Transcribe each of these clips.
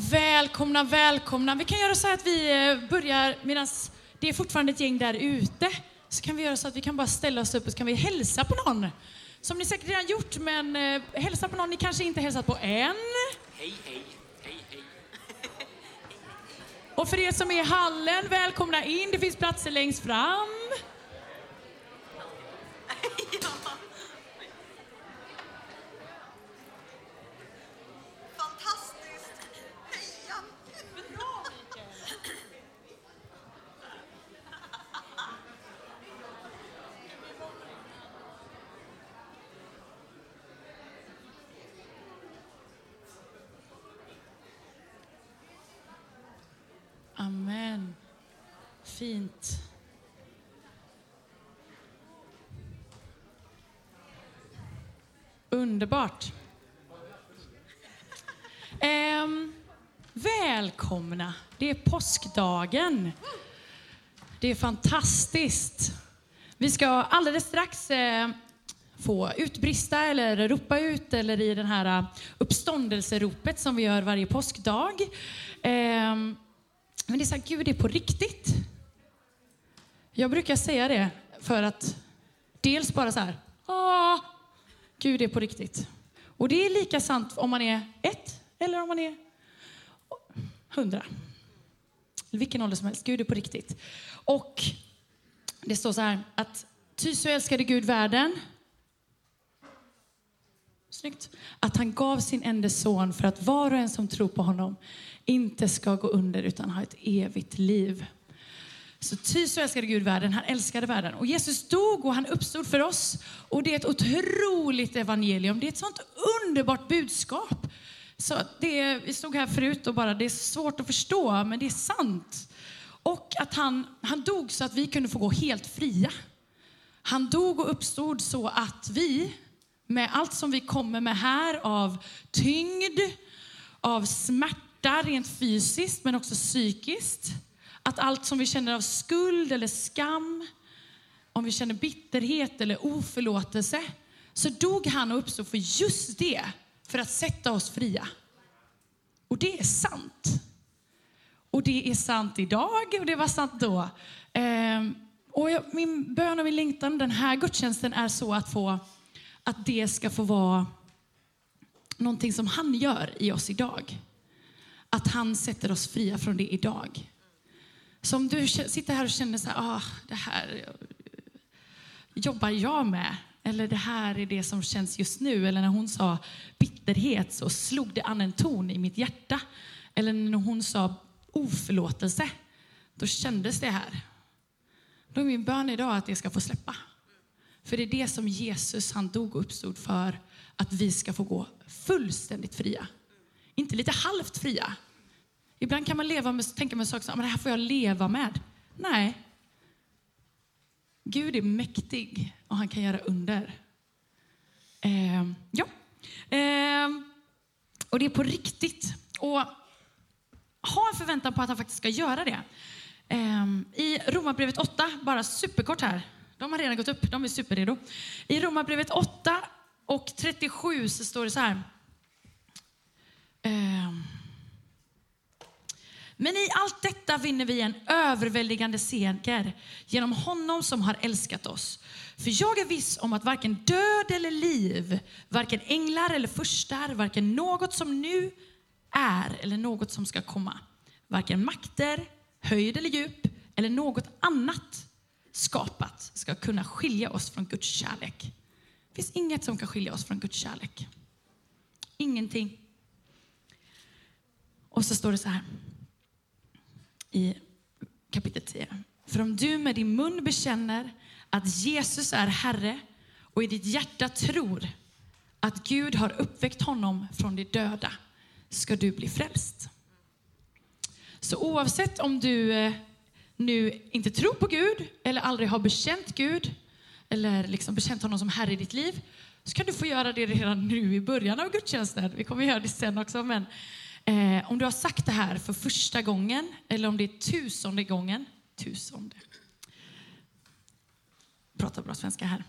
Välkomna, välkomna. Vi kan göra så att vi eh, börjar medan det är fortfarande ett gäng där ute. Så kan vi göra så att vi kan bara ställa oss upp och så kan vi hälsa på någon. Som ni säkert redan gjort, men eh, hälsa på någon ni kanske inte hälsat på än. Hej, hej, hej, hej. Och för er som är i hallen, välkomna in. Det finns platser längst fram. Fantastiskt! Heja! Amen. Fint. Underbart. Um, välkomna. Det är påskdagen. Det är fantastiskt. Vi ska alldeles strax eh, få utbrista eller ropa ut eller i den här eh, uppståndelseropet som vi gör varje påskdag. Ehm, men det är så här, Gud är på riktigt. Jag brukar säga det för att dels bara så här, Åh, Gud är på riktigt. Och det är lika sant om man är ett eller om man är hundra. Vilken ålder som helst, Gud är på riktigt. Och det står så här att ty så älskade Gud världen Snyggt. Att han gav sin enda son för att var och en som tror på honom inte ska gå under utan ha ett evigt liv. Så ty så älskade Gud världen, han älskade världen. Och Jesus dog och han uppstod för oss. Och det är ett otroligt evangelium. Det är ett sånt underbart budskap. Så det är, vi stod här förut och bara, det är svårt att förstå, men det är sant. Och att han, han dog så att vi kunde få gå helt fria. Han dog och uppstod så att vi, med allt som vi kommer med här av tyngd, av smärta rent fysiskt men också psykiskt. Att allt som vi känner av skuld eller skam, om vi känner bitterhet eller oförlåtelse, så dog han och uppstod för just det, för att sätta oss fria. Och det är sant. Och det är sant idag och det var sant då. Ehm, och jag, min bön och min längtan den här gudstjänsten är så att få att det ska få vara någonting som han gör i oss idag. Att han sätter oss fria från det idag. Så om du sitter här och känner så här, ah, det här jobbar jag med. Eller det här är det som känns just nu. Eller när hon sa bitterhet så slog det an en ton i mitt hjärta. Eller när hon sa oförlåtelse, då kändes det här. Då är min bön idag att det ska få släppa. För det är det som Jesus han dog och uppstod för, att vi ska få gå fullständigt fria. Inte lite halvt fria. Ibland kan man leva med, tänka med saker som, ah, men det här får jag leva med. Nej. Gud är mäktig och han kan göra under. Eh, ja. Eh, och det är på riktigt. Och ha en förväntan på att han faktiskt ska göra det. Eh, I Romarbrevet 8, bara superkort här, de har redan gått upp, de är superredo. I Romarbrevet 8 och 37 så står det så här. Ehm, men i allt detta vinner vi en överväldigande seger genom honom som har älskat oss. För jag är viss om att varken död eller liv, varken änglar eller furstar, varken något som nu är eller något som ska komma, varken makter, höjd eller djup eller något annat skapat ska kunna skilja oss från Guds kärlek. Det finns inget som kan skilja oss från Guds kärlek. Ingenting. Och så står det så här i kapitel 10. För om du med din mun bekänner att Jesus är Herre och i ditt hjärta tror att Gud har uppväckt honom från de döda ska du bli frälst. Så oavsett om du eh, nu inte tror på Gud eller aldrig har bekänt Gud eller liksom bekänt honom som Herre i ditt liv så kan du få göra det redan nu i början av gudstjänsten. Vi kommer göra det sen också. Men eh, om du har sagt det här för första gången eller om det är tusende gången, tusende, pratar bra svenska här,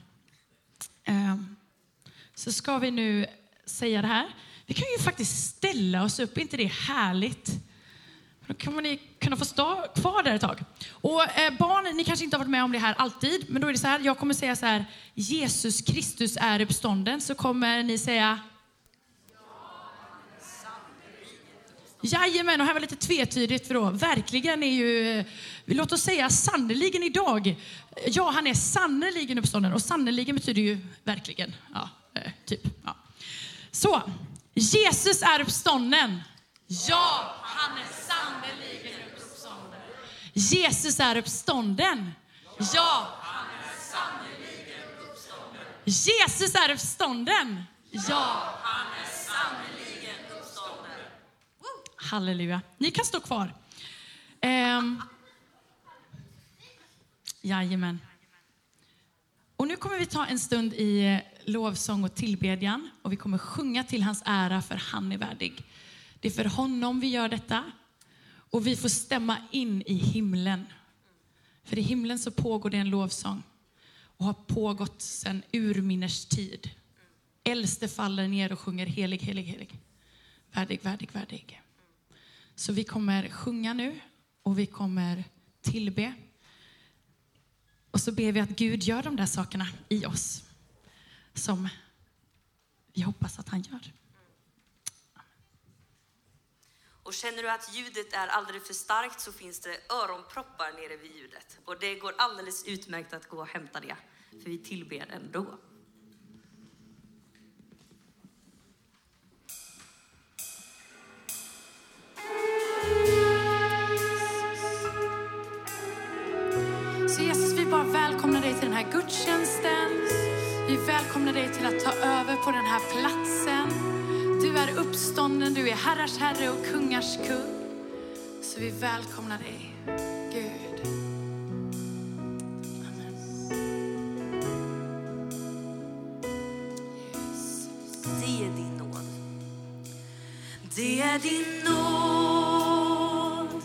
eh, så ska vi nu säga det här. Vi kan ju faktiskt ställa oss upp, är inte det härligt? Då kommer ni kunna få stå kvar där ett tag. Och eh, barn, ni kanske inte har varit med om det här alltid, men då är det så här, jag kommer säga så här, Jesus Kristus är uppstånden, så kommer ni säga Jajamän, och här var lite tvetydigt för då, verkligen är ju, låt oss säga sannoliken idag. Ja, han är sannoliken uppstånden och sannoliken betyder ju verkligen. Ja, eh, typ. Ja. Så, Jesus är uppstånden. Ja, han är sannoliken uppstånden. Jesus är uppstånden. Ja, han är sannoliken uppstånden. Jesus är uppstånden. Ja, han är sannoliken uppstånden. Halleluja. Ni kan stå kvar. Ehm. Jajamän. Och nu kommer vi ta en stund i eh, lovsång och tillbedjan och vi kommer sjunga till hans ära för han är värdig. Det är för honom vi gör detta och vi får stämma in i himlen. För i himlen så pågår det en lovsång och har pågått sedan urminnes tid. Äldste faller ner och sjunger helig, helig, helig. Värdig, värdig, värdig. Så vi kommer sjunga nu och vi kommer tillbe. Och så ber vi att Gud gör de där sakerna i oss som vi hoppas att han gör. Och känner du att ljudet är alldeles för starkt så finns det öronproppar nere vid ljudet. Och det går alldeles utmärkt att gå och hämta det, för vi tillber ändå. Här gudstjänsten. Vi välkomnar dig till att ta över på den här platsen. Du är uppstånden, du är herrars herre och kungars kung. Så vi välkomnar dig, Gud. Det är din nåd. Det är din nåd.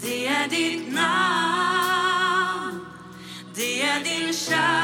Det är ditt namn är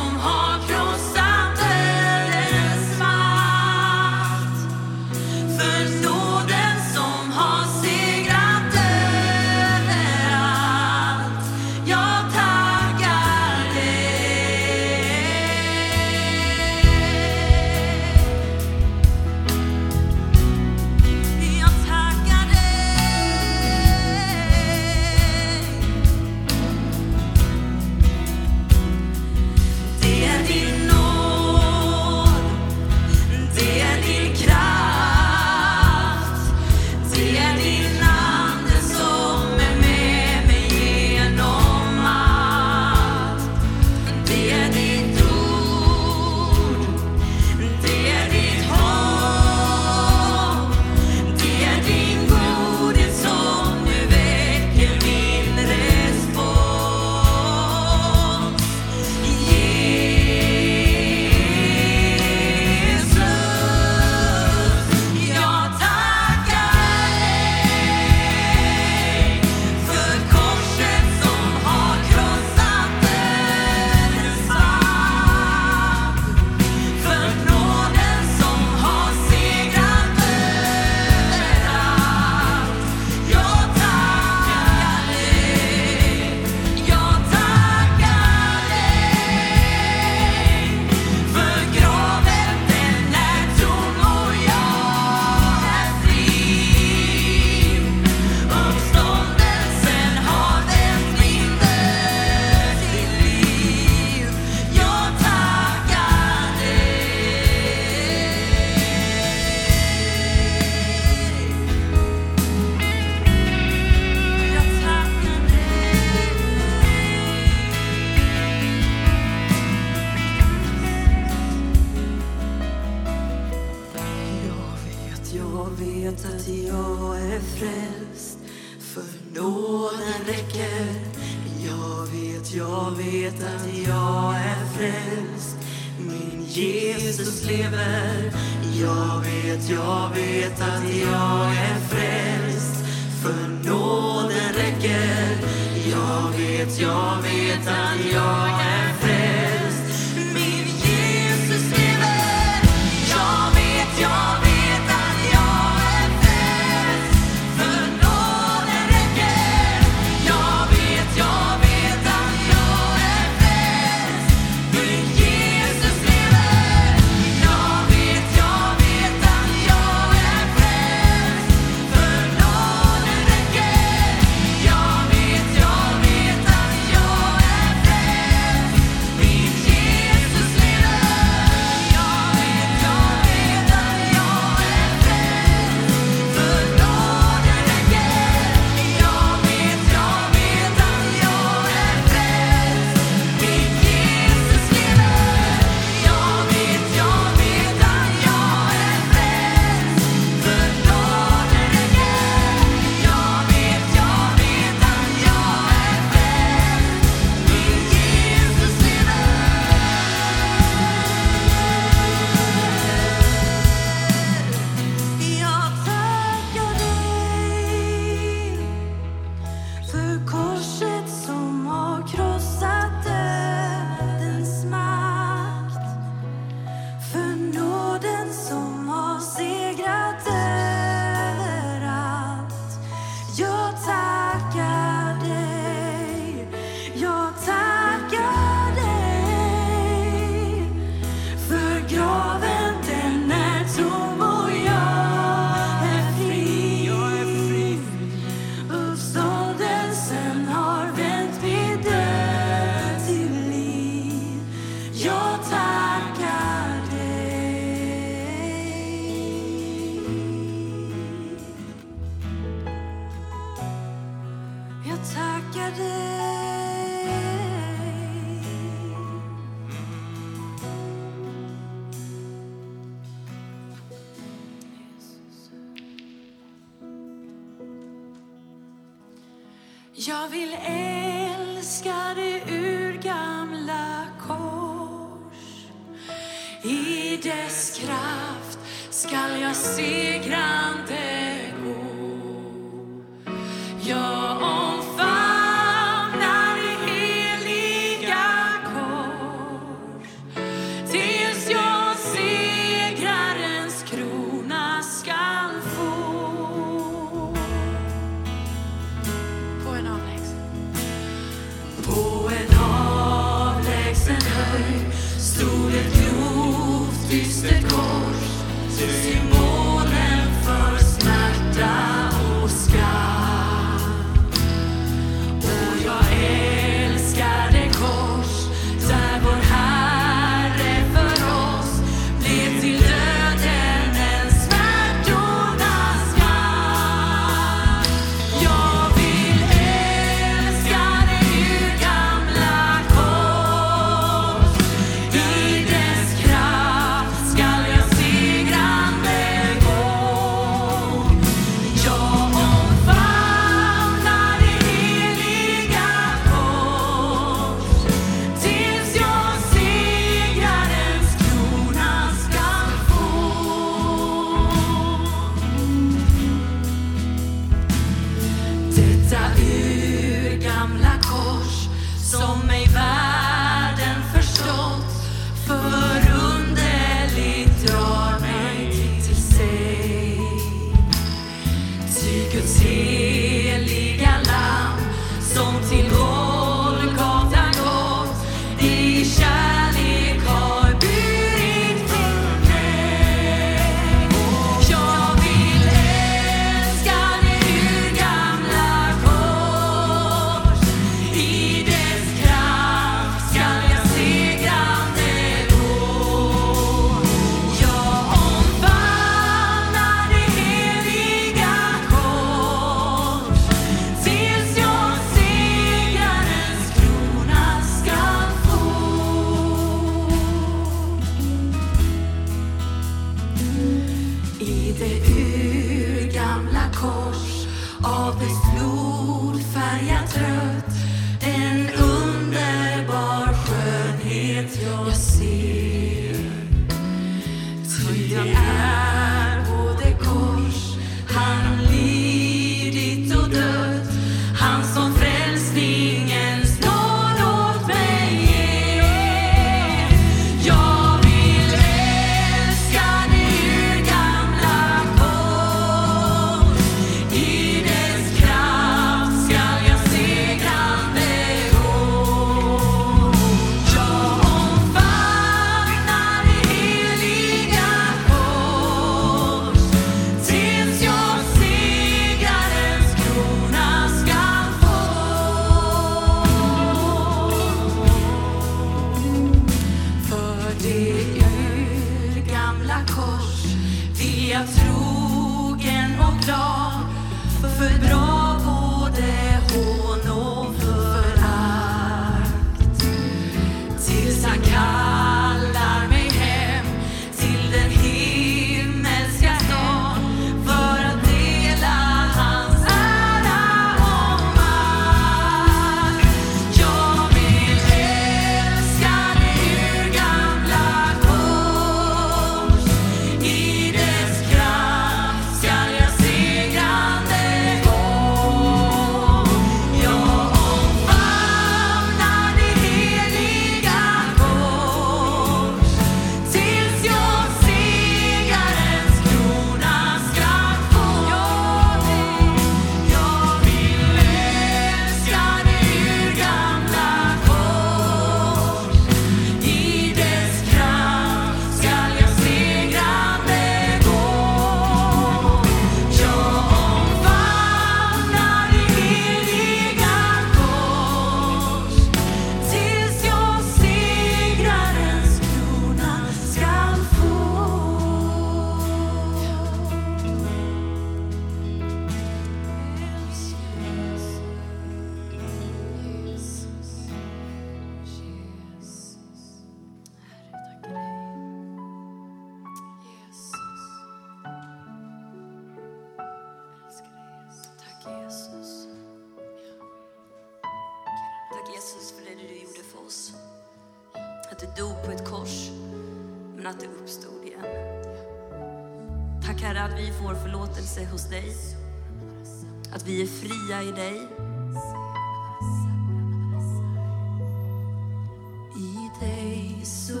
dig så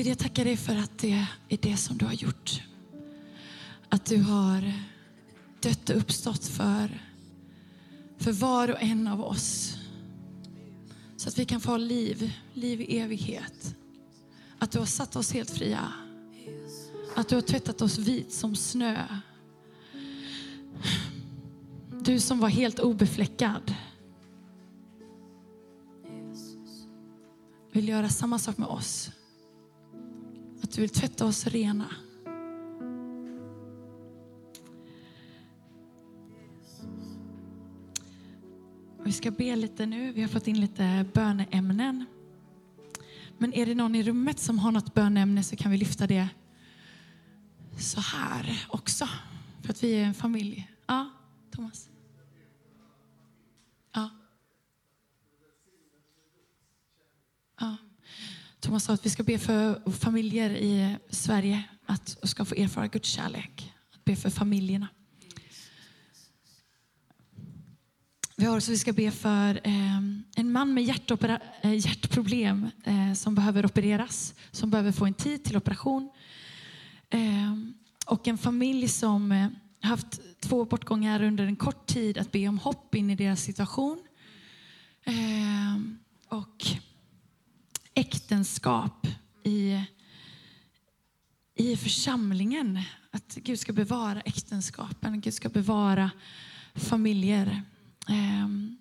Gud, jag tackar dig för att det är det som du har gjort. Att du har dött och uppstått för, för var och en av oss. Så att vi kan få ha liv, liv i evighet. Att du har satt oss helt fria. Att du har tvättat oss vit som snö. Du som var helt obefläckad. Vill göra samma sak med oss. Att du vill tvätta oss rena. Vi ska be lite nu. Vi har fått in lite böneämnen. Men är det någon i rummet som har något böneämne så kan vi lyfta det så här också. För att vi är en familj. Ja, Thomas? Ja. Ja. Thomas sa att vi ska be för familjer i Sverige att ska få erfara Guds kärlek. Att be för familjerna. Vi har också, vi ska be för eh, en man med eh, hjärtproblem eh, som behöver opereras, som behöver få en tid till operation. Eh, och en familj som eh, haft två bortgångar under en kort tid att be om hopp in i deras situation. Ehm, och äktenskap i, i församlingen. Att Gud ska bevara äktenskapen, Gud ska bevara familjer. Ehm,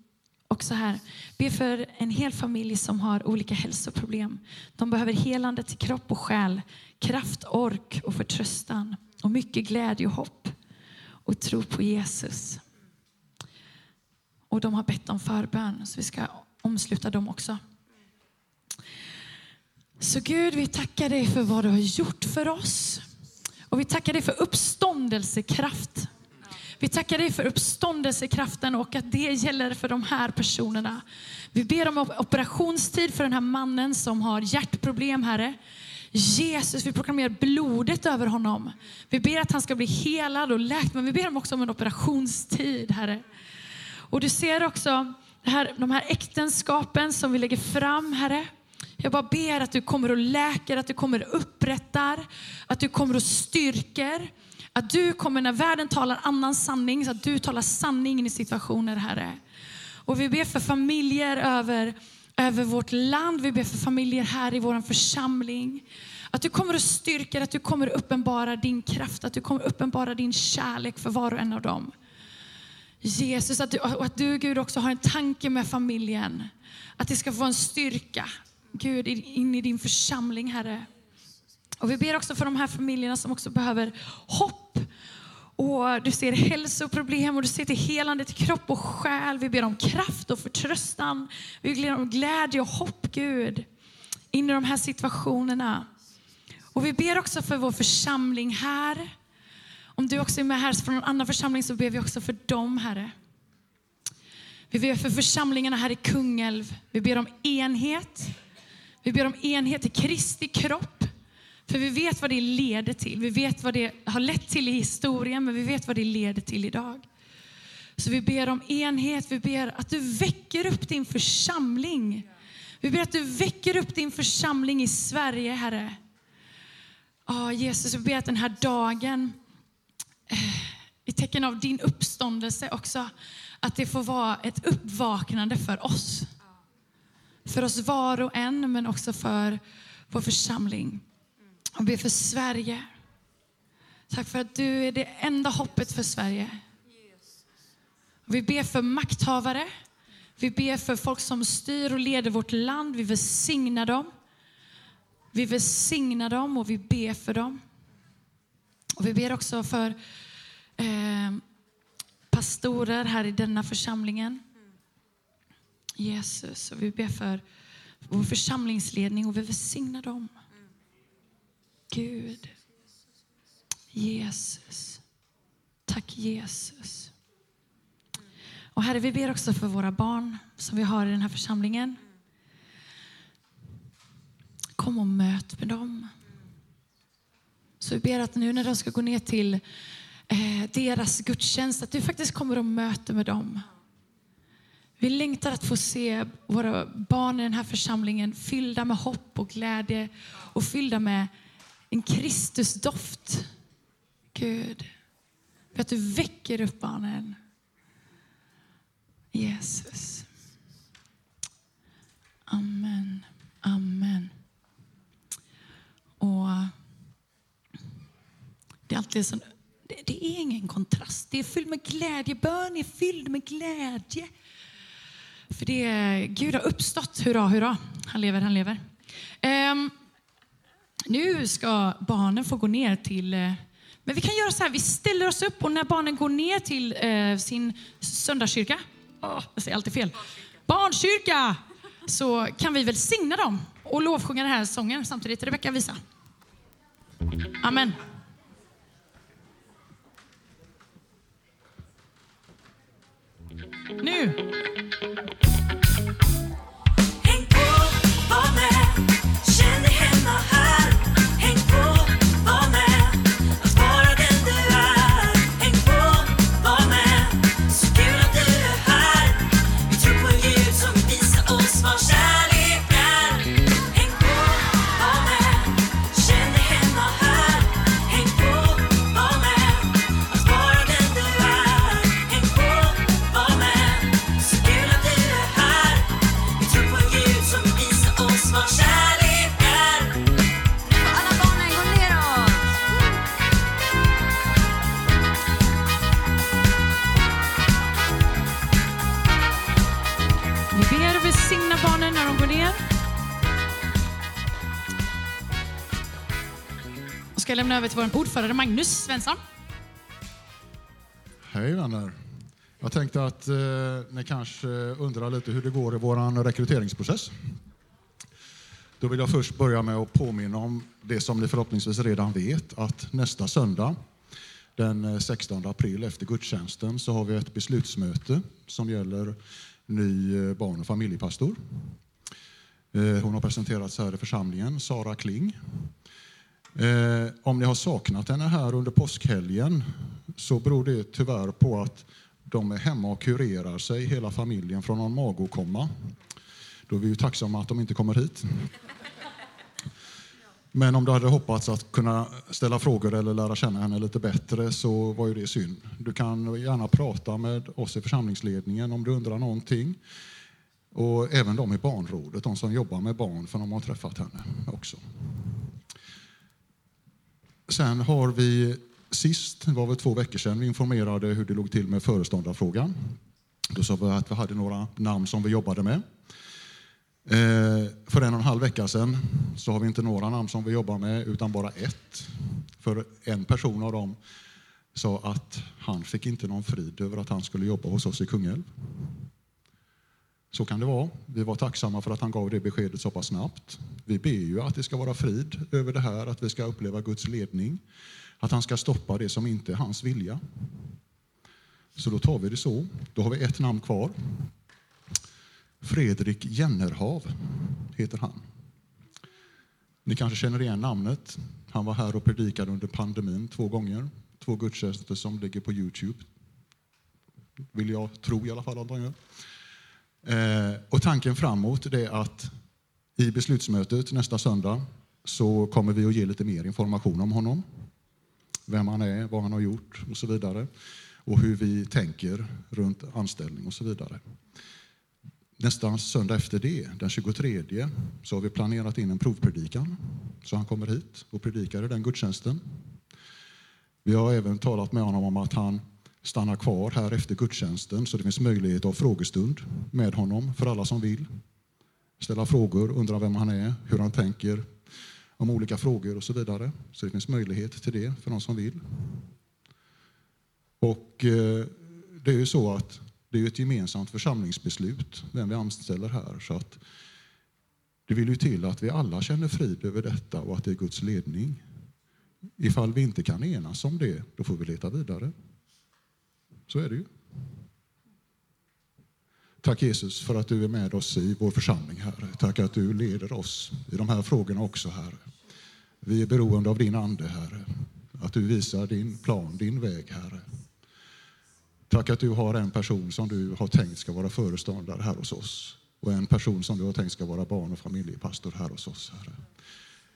och så här, be för en hel familj som har olika hälsoproblem. De behöver helande till kropp och själ, kraft, ork och förtröstan och mycket glädje och hopp och tro på Jesus. Och de har bett om förbön, så vi ska omsluta dem också. Så Gud, vi tackar dig för vad du har gjort för oss. Och vi tackar dig för uppståndelsekraft. Vi tackar dig för uppståndelsekraften och att det gäller för de här personerna. Vi ber om operationstid för den här mannen som har hjärtproblem, Herre. Jesus, vi proklamerar blodet över honom. Vi ber att han ska bli helad och läkt, men vi ber också om en operationstid, Herre. Och du ser också det här, de här äktenskapen som vi lägger fram, Herre. Jag bara ber att du kommer och läker, att du kommer och upprättar, att du kommer och styrker. Att du kommer när världen talar annan sanning, så att du talar sanning i situationer, Herre. Och vi ber för familjer över, över vårt land, vi ber för familjer här i vår församling. Att du kommer och styrker, att du kommer att uppenbara din kraft, att du kommer att uppenbara din kärlek för var och en av dem. Jesus, att du, och att du Gud också har en tanke med familjen. Att det ska få en styrka, Gud, in i din församling, Herre. Och vi ber också för de här familjerna som också behöver hopp. och du ser hälsoproblem och du ser till helande till kropp och själ. Vi ber om kraft och förtröstan. Vi ber om glädje och hopp, Gud, in i de här situationerna. Och vi ber också för vår församling här. Om du också är med här från en annan församling så ber vi också för dem, Herre. Vi ber för församlingarna här i Kungälv. Vi ber om enhet. Vi ber om enhet i Kristi kropp. För vi vet vad det leder till. Vi vet vad det har lett till i historien, men vi vet vad det leder till idag. Så vi ber om enhet. Vi ber att du väcker upp din församling. Vi ber att du väcker upp din församling i Sverige, Herre. Ja, Jesus, vi ber att den här dagen, eh, i tecken av din uppståndelse också, att det får vara ett uppvaknande för oss. För oss var och en, men också för vår församling. Och ber för Sverige. Tack för att du är det enda hoppet för Sverige. Vi ber för makthavare. Vi ber för folk som styr och leder vårt land. Vi välsignar dem. Vi välsignar dem och vi ber för dem. Och vi ber också för eh, pastorer här i denna församlingen. Jesus, och vi ber för vår församlingsledning och vi välsignar dem. Gud. Jesus. Tack Jesus. Och Herre, vi ber också för våra barn som vi har i den här församlingen. Kom och möt med dem. Så vi ber att nu när de ska gå ner till eh, deras gudstjänst, att du faktiskt kommer och möter med dem. Vi längtar att få se våra barn i den här församlingen fyllda med hopp och glädje och fyllda med en Kristusdoft. Gud, för att du väcker upp barnen. Jesus. Amen. Amen. Och det är alltid så, det, det är ingen kontrast. Det är fyllt med glädje. Bön är fylld med glädje. För det Gud har uppstått. Hurra, hurra. Han lever, han lever. Um, nu ska barnen få gå ner till... Uh, men vi kan göra så här, vi ställer oss upp och när barnen går ner till uh, sin söndagskyrka, oh, jag säger alltid fel, barnkyrka, så kan vi välsigna dem och lovsjunga den här sången samtidigt. Rebecka, visa. Amen. Nu. Och ska lämna över till vår ordförande Magnus Svensson. Hej vänner. Jag tänkte att eh, ni kanske undrar lite hur det går i vår rekryteringsprocess. Då vill jag först börja med att påminna om det som ni förhoppningsvis redan vet, att nästa söndag den eh, 16 april efter gudstjänsten så har vi ett beslutsmöte som gäller ny eh, barn och familjepastor. Eh, hon har presenterats här i församlingen, Sara Kling. Eh, om ni har saknat henne här under påskhelgen så beror det tyvärr på att de är hemma och kurerar sig, hela familjen, från någon magåkomma. Då är vi ju tacksamma att de inte kommer hit. Men om du hade hoppats att kunna ställa frågor eller lära känna henne lite bättre så var ju det synd. Du kan gärna prata med oss i församlingsledningen om du undrar någonting. Och även de i barnrådet, de som jobbar med barn, för de har träffat henne också. Sen har vi sist, det var väl två veckor sedan, vi informerade hur det låg till med föreståndarfrågan. Då sa vi att vi hade några namn som vi jobbade med. Eh, för en och en halv vecka sedan så har vi inte några namn som vi jobbar med utan bara ett. För en person av dem sa att han fick inte någon frid över att han skulle jobba hos oss i Kungälv. Så kan det vara. Vi var tacksamma för att han gav det beskedet så pass snabbt. Vi ber ju att det ska vara frid över det här, att vi ska uppleva Guds ledning. Att han ska stoppa det som inte är hans vilja. Så då tar vi det så. Då har vi ett namn kvar. Fredrik Jennerhav heter han. Ni kanske känner igen namnet. Han var här och predikade under pandemin två gånger. Två gudstjänster som ligger på Youtube. Vill jag tro i alla fall att han gör. Eh, och tanken framåt är att i beslutsmötet nästa söndag så kommer vi att ge lite mer information om honom. Vem han är, vad han har gjort och så vidare. Och hur vi tänker runt anställning och så vidare. Nästa söndag efter det, den 23, så har vi planerat in en provpredikan. Så han kommer hit och predikar i den gudstjänsten. Vi har även talat med honom om att han stanna kvar här efter gudstjänsten så det finns möjlighet att ha frågestund med honom för alla som vill. Ställa frågor, undra vem han är, hur han tänker om olika frågor och så vidare. Så det finns möjlighet till det för de som vill. Och eh, det är ju så att det är ett gemensamt församlingsbeslut vem vi anställer här. Så att det vill ju till att vi alla känner frid över detta och att det är Guds ledning. Ifall vi inte kan enas om det, då får vi leta vidare. Så är det ju. Tack Jesus för att du är med oss i vår församling, Herre. Tack att du leder oss i de här frågorna också, Herre. Vi är beroende av din Ande, Herre. Att du visar din plan, din väg, Herre. Tack att du har en person som du har tänkt ska vara föreståndare här hos oss och en person som du har tänkt ska vara barn och familjepastor här hos oss, Herre.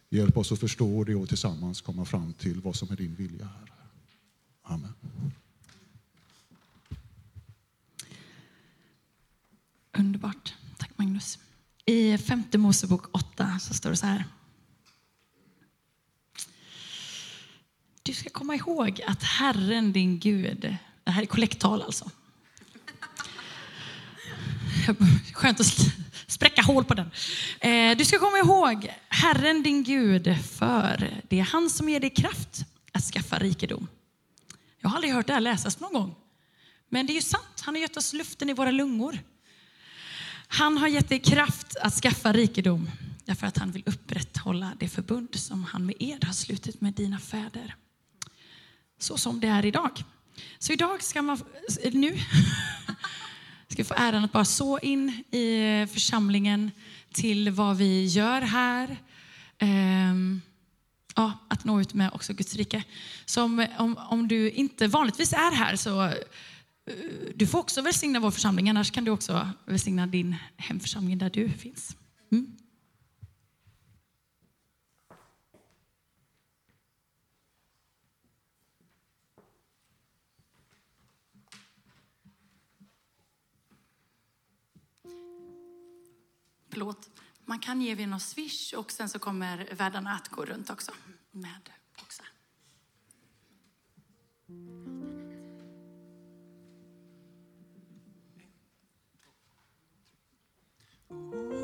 Hjälp oss att förstå det och tillsammans komma fram till vad som är din vilja, Herre. Amen. Underbart. Tack Magnus. I femte Mosebok 8 så står det så här. Du ska komma ihåg att Herren din Gud, det här är kollekttal alltså. Skönt att spräcka hål på den. Eh, du ska komma ihåg Herren din Gud, för det är han som ger dig kraft att skaffa rikedom. Jag har aldrig hört det här läsas någon gång. Men det är ju sant, han har gett oss luften i våra lungor. Han har gett dig kraft att skaffa rikedom därför att han vill upprätthålla det förbund som han med ed har slutit med dina fäder. Så som det är idag. Så idag ska man, nu, ska få äran att bara så in i församlingen till vad vi gör här. Ehm, ja, att nå ut med också Guds rike. Så om, om, du inte vanligtvis är här så du får också välsigna vår församling, annars kan du också välsigna din hemförsamling där du finns. Mm. Förlåt. Man kan ge via någon swish och sen så kommer värdarna att gå runt också med boxar. Maria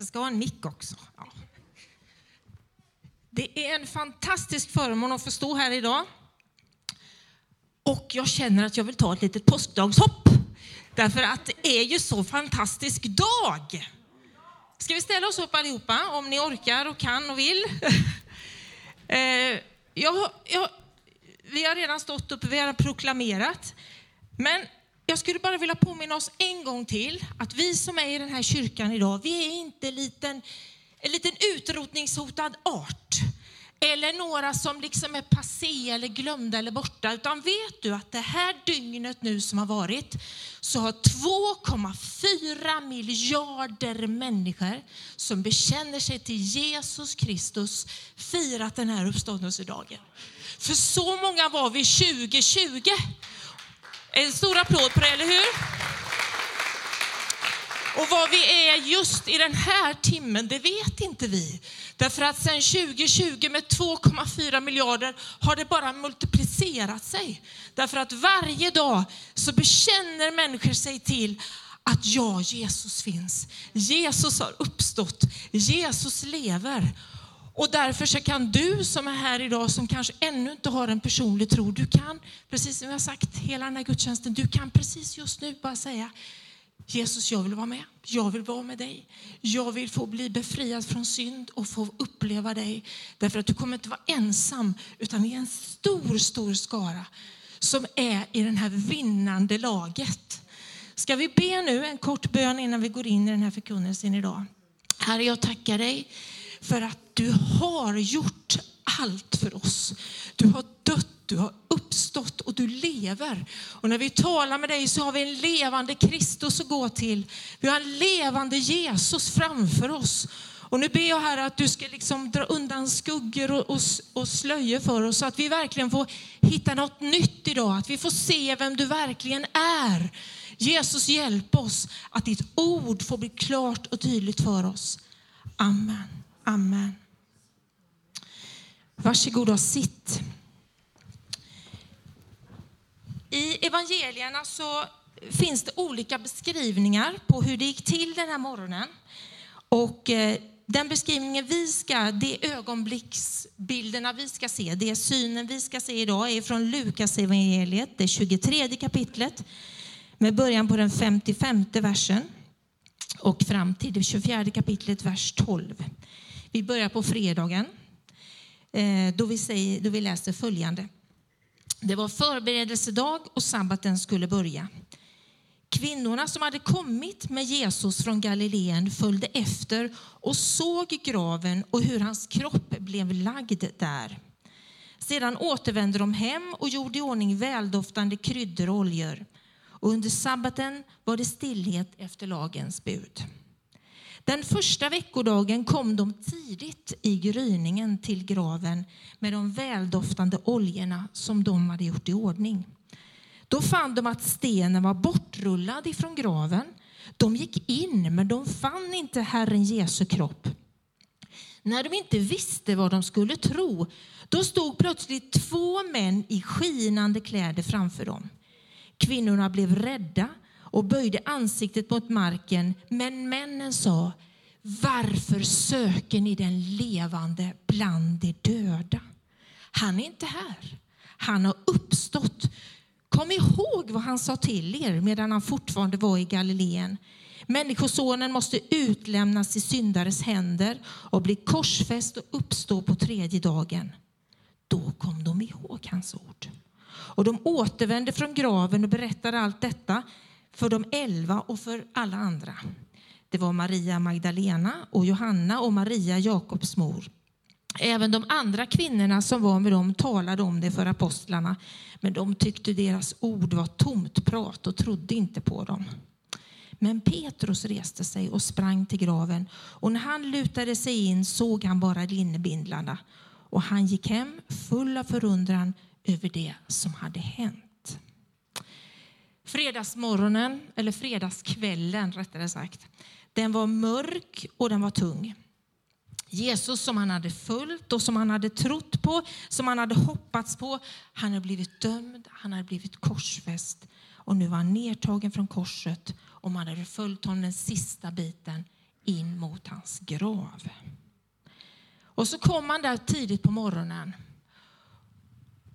Jag ska ha en mick också. Ja. Det är en fantastisk förmån att få stå här idag. Och jag känner att jag vill ta ett litet påskdagshopp. Därför att det är ju så fantastisk dag. Ska vi ställa oss upp allihopa om ni orkar och kan och vill? Eh, jag, jag, vi har redan stått upp, vi har proklamerat. Men jag skulle bara vilja påminna oss en gång till att vi som är i den här kyrkan idag, vi är inte liten, en liten utrotningshotad art. Eller några som liksom är passé eller glömda eller borta. Utan vet du att det här dygnet nu som har varit så har 2,4 miljarder människor som bekänner sig till Jesus Kristus firat den här uppståndelsedagen. För så många var vi 2020. En stor applåd på det, eller hur? Och vad vi är just i den här timmen, det vet inte vi. Därför att sedan 2020 med 2,4 miljarder har det bara multiplicerat sig. Därför att varje dag så bekänner människor sig till att ja, Jesus finns. Jesus har uppstått. Jesus lever. Och därför så kan du som är här idag, som kanske ännu inte har en personlig tro, du kan, precis som jag har sagt hela den här gudstjänsten, du kan precis just nu bara säga Jesus, jag vill vara med. Jag vill vara med dig. Jag vill få bli befriad från synd och få uppleva dig. Därför att du kommer inte vara ensam, utan vi är en stor, stor skara som är i det här vinnande laget. Ska vi be nu en kort bön innan vi går in i den här förkunnelsen idag? Herre, jag tackar dig för att du har gjort allt för oss. Du har dött, du har uppstått och du lever. Och när vi talar med dig så har vi en levande Kristus att gå till. Vi har en levande Jesus framför oss. Och nu ber jag här att du ska liksom dra undan skuggor och, och, och slöjor för oss så att vi verkligen får hitta något nytt idag. Att vi får se vem du verkligen är. Jesus hjälp oss att ditt ord får bli klart och tydligt för oss. Amen. Amen. Varsågod och sitt. I evangelierna så finns det olika beskrivningar på hur det gick till den här morgonen. Och eh, den beskrivningen vi ska, det ögonblicksbilderna vi ska se, det synen vi ska se idag är från Lukas evangeliet, det 23 kapitlet med början på den 55 versen och fram till det 24 kapitlet, vers 12. Vi börjar på fredagen eh, då vi, säger, då vi läser följande. Det var förberedelsedag och sabbaten skulle börja. Kvinnorna som hade kommit med Jesus från Galileen följde efter och såg graven och hur hans kropp blev lagd där. Sedan återvände de hem och gjorde i ordning väldoftande kryddor och oljor. Och under sabbaten var det stillhet efter lagens bud. Den första veckodagen kom de tidigt i gryningen till graven med de väldoftande oljorna som de hade gjort i ordning. Då fann de att stenen var bortrullad ifrån graven. De gick in, men de fann inte Herren Jesu kropp. När de inte visste vad de skulle tro, då stod plötsligt två män i skinande kläder framför dem. Kvinnorna blev rädda och böjde ansiktet mot marken, men männen sa varför söker ni den levande bland de döda? Han är inte här. Han har uppstått. Kom ihåg vad han sa till er medan han fortfarande var i Galileen. Människosonen måste utlämnas i syndares händer och bli korsfäst och uppstå på tredje dagen. Då kom de ihåg hans ord. Och de återvände från graven och berättade allt detta för de elva och för alla andra. Det var Maria Magdalena och Johanna och Maria Jakobs mor. Även de andra kvinnorna som var med dem talade om det för apostlarna, men de tyckte deras ord var tomt prat och trodde inte på dem. Men Petrus reste sig och sprang till graven och när han lutade sig in såg han bara linnebindlarna och han gick hem full av förundran över det som hade hänt. Fredagsmorgonen, eller fredagskvällen rättare sagt, den var mörk och den var tung. Jesus som han hade följt och som han hade trott på, som han hade hoppats på, han hade blivit dömd, han hade blivit korsfäst och nu var han nedtagen från korset och man hade följt honom den sista biten in mot hans grav. Och så kom han där tidigt på morgonen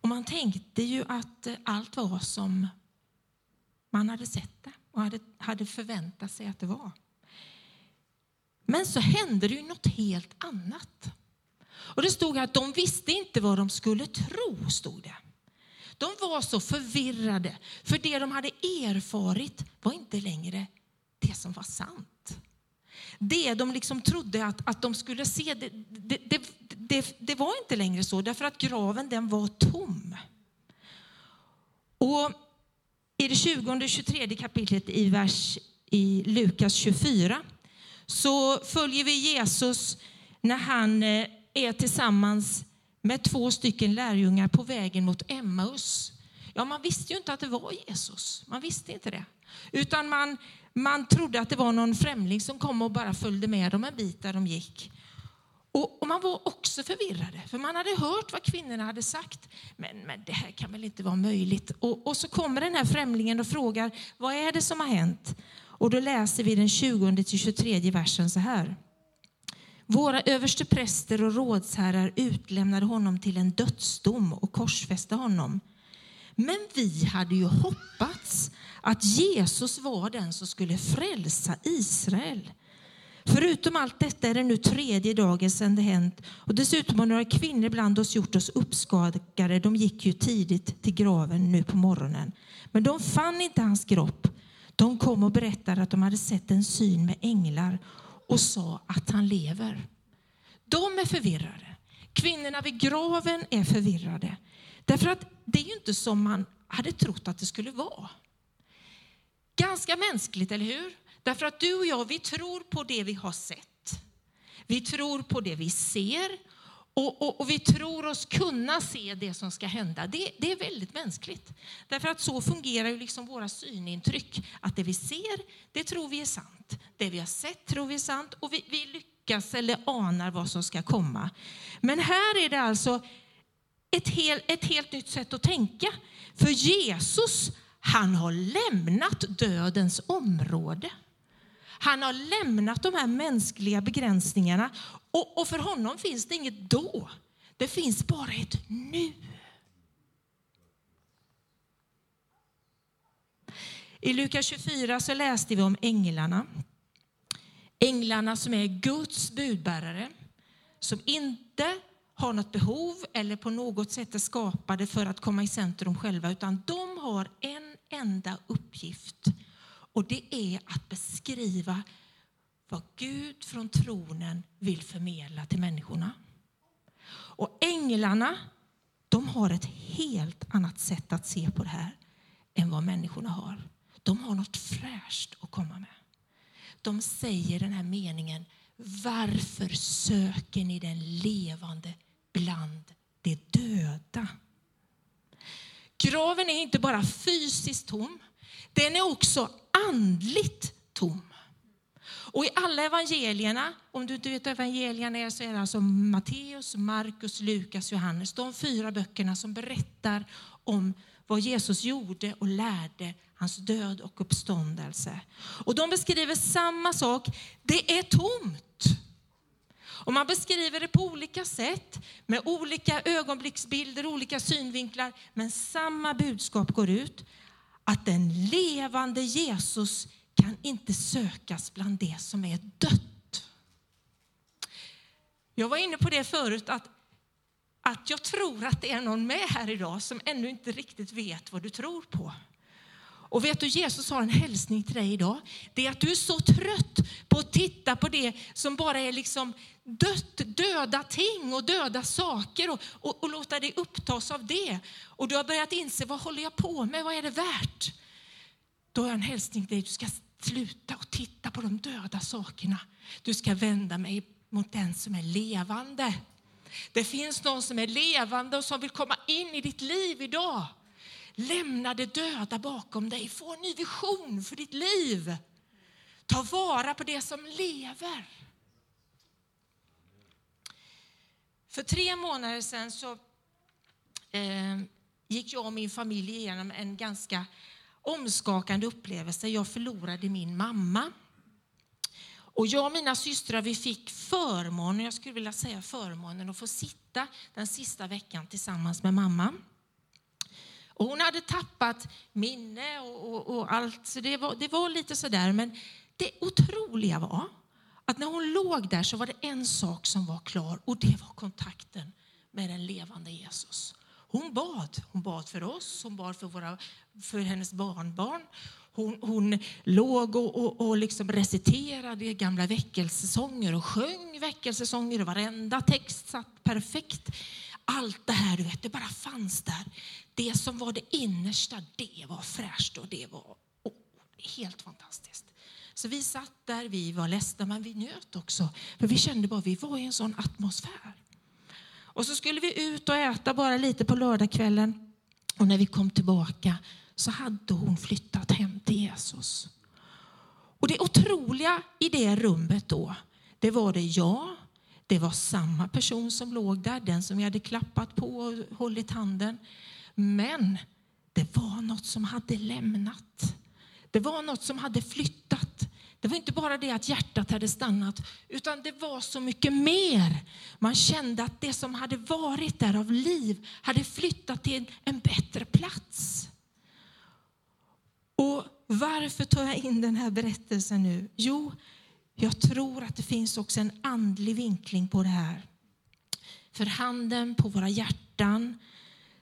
och man tänkte ju att allt var som man hade sett det och hade, hade förväntat sig att det var. Men så hände det ju något helt annat. Och det stod att de visste inte vad de skulle tro, stod det. De var så förvirrade, för det de hade erfarit var inte längre det som var sant. Det de liksom trodde att, att de skulle se, det, det, det, det, det var inte längre så, därför att graven den var tom. Och i det 20 och 23 kapitlet i, vers, i Lukas 24 så följer vi Jesus när han eh, är tillsammans med två stycken lärjungar på vägen mot Emmaus. Ja, man visste ju inte att det var Jesus. Man visste inte det. Utan man, man trodde att det var någon främling som kom och bara följde med dem en bit där de gick. Och, och, man var också förvirrade, för man hade hört vad kvinnorna hade sagt. Men, men det här kan väl inte vara möjligt? Och, och så kommer den här främlingen och frågar, vad är det som har hänt? Och då läser vi den 20-23 versen så här. Våra överstepräster och rådsherrar utlämnade honom till en dödsdom och korsfäste honom. Men vi hade ju hoppats att Jesus var den som skulle frälsa Israel. Förutom allt detta är det nu tredje dagen sedan det hänt och dessutom har några kvinnor bland oss gjort oss uppskakade. De gick ju tidigt till graven nu på morgonen. Men de fann inte hans kropp. De kom och berättade att de hade sett en syn med änglar och sa att han lever. De är förvirrade. Kvinnorna vid graven är förvirrade. Därför att det är ju inte som man hade trott att det skulle vara. Ganska mänskligt, eller hur? Därför att du och jag, vi tror på det vi har sett. Vi tror på det vi ser och, och, och vi tror oss kunna se det som ska hända. Det, det, är väldigt mänskligt. Därför att så fungerar ju liksom våra synintryck. Att det vi ser, det tror vi är sant. Det vi har sett tror vi är sant och vi, vi lyckas eller anar vad som ska komma. Men här är det alltså ett, hel, ett helt nytt sätt att tänka. För Jesus, han har lämnat dödens område. Han har lämnat de här mänskliga begränsningarna och, och för honom finns det inget då. Det finns bara ett nu. I Lukas 24 så läste vi om änglarna. Änglarna som är Guds budbärare, som inte har något behov eller på något sätt är skapade för att komma i centrum själva, utan de har en enda uppgift och det är att beskriva vad Gud från tronen vill förmedla till människorna. Och änglarna, de har ett helt annat sätt att se på det här än vad människorna har. De har något fräscht att komma med. De säger den här meningen, varför söker ni den levande bland de döda? Graven är inte bara fysiskt tom, den är också andligt tom. Och i alla evangelierna, om du inte vet vad evangelierna är så är det alltså Matteus, Markus, Lukas, Johannes. De fyra böckerna som berättar om vad Jesus gjorde och lärde, hans död och uppståndelse. Och de beskriver samma sak, det är tomt. Och man beskriver det på olika sätt, med olika ögonblicksbilder, olika synvinklar, men samma budskap går ut att den levande Jesus kan inte sökas bland det som är dött. Jag var inne på det förut, att, att jag tror att det är någon med här idag som ännu inte riktigt vet vad du tror på. Och vet du, Jesus har en hälsning till dig idag. Det är att du är så trött på att titta på det som bara är liksom dött, döda ting och döda saker och, och, och låta dig upptas av det. Och du har börjat inse, vad håller jag på med? Vad är det värt? Då har jag en hälsning till dig. Du ska sluta och titta på de döda sakerna. Du ska vända mig mot den som är levande. Det finns någon som är levande och som vill komma in i ditt liv idag. Lämna det döda bakom dig. Få en ny vision för ditt liv. Ta vara på det som lever. För tre månader sedan så eh, gick jag och min familj igenom en ganska omskakande upplevelse. Jag förlorade min mamma. Och jag och mina systrar vi fick förmånen, jag skulle vilja säga förmånen att få sitta den sista veckan tillsammans med mamma. Och hon hade tappat minne och, och, och allt, så det var, det var lite sådär. Men det otroliga var att när hon låg där så var det en sak som var klar och det var kontakten med den levande Jesus. Hon bad. Hon bad för oss, hon bad för, våra, för hennes barnbarn. Hon, hon låg och, och, och liksom reciterade gamla väckelsesånger och sjöng väckelsesånger och varenda text satt perfekt. Allt det här, du vet, det bara fanns där. Det som var det innersta, det var fräscht och det var oh, helt fantastiskt. Så vi satt där, vi var ledsna, men vi njöt också. För vi kände bara, vi var i en sån atmosfär. Och så skulle vi ut och äta bara lite på lördagskvällen. Och när vi kom tillbaka så hade hon flyttat hem till Jesus. Och det otroliga i det rummet då, det var det jag, det var samma person som låg där, den som jag hade klappat på och hållit handen. Men det var något som hade lämnat. Det var något som hade flyttat Det var inte bara det att hjärtat hade stannat, utan det var så mycket mer. Man kände att det som hade varit där av liv hade flyttat till en bättre plats. Och varför tar jag in den här berättelsen nu? Jo, jag tror att det finns också en andlig vinkling på det här. För handen på våra hjärtan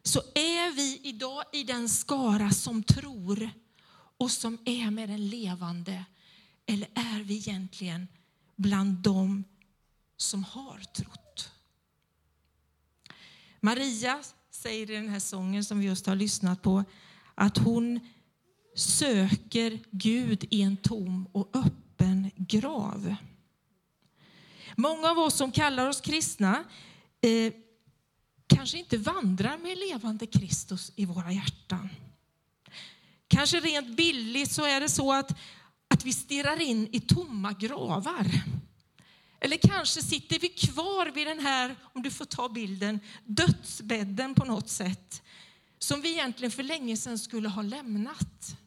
så är vi idag i den skara som tror och som är med den levande. Eller är vi egentligen bland dem som har trott? Maria säger i den här sången som vi just har lyssnat på att hon söker Gud i en tom och öppen grav. Många av oss som kallar oss kristna eh, kanske inte vandrar med levande Kristus i våra hjärtan. Kanske rent billigt så är det så att, att vi stirrar in i tomma gravar. Eller kanske sitter vi kvar vid den här, om du får ta bilden, dödsbädden på något sätt. Som vi egentligen för länge sedan skulle ha lämnat.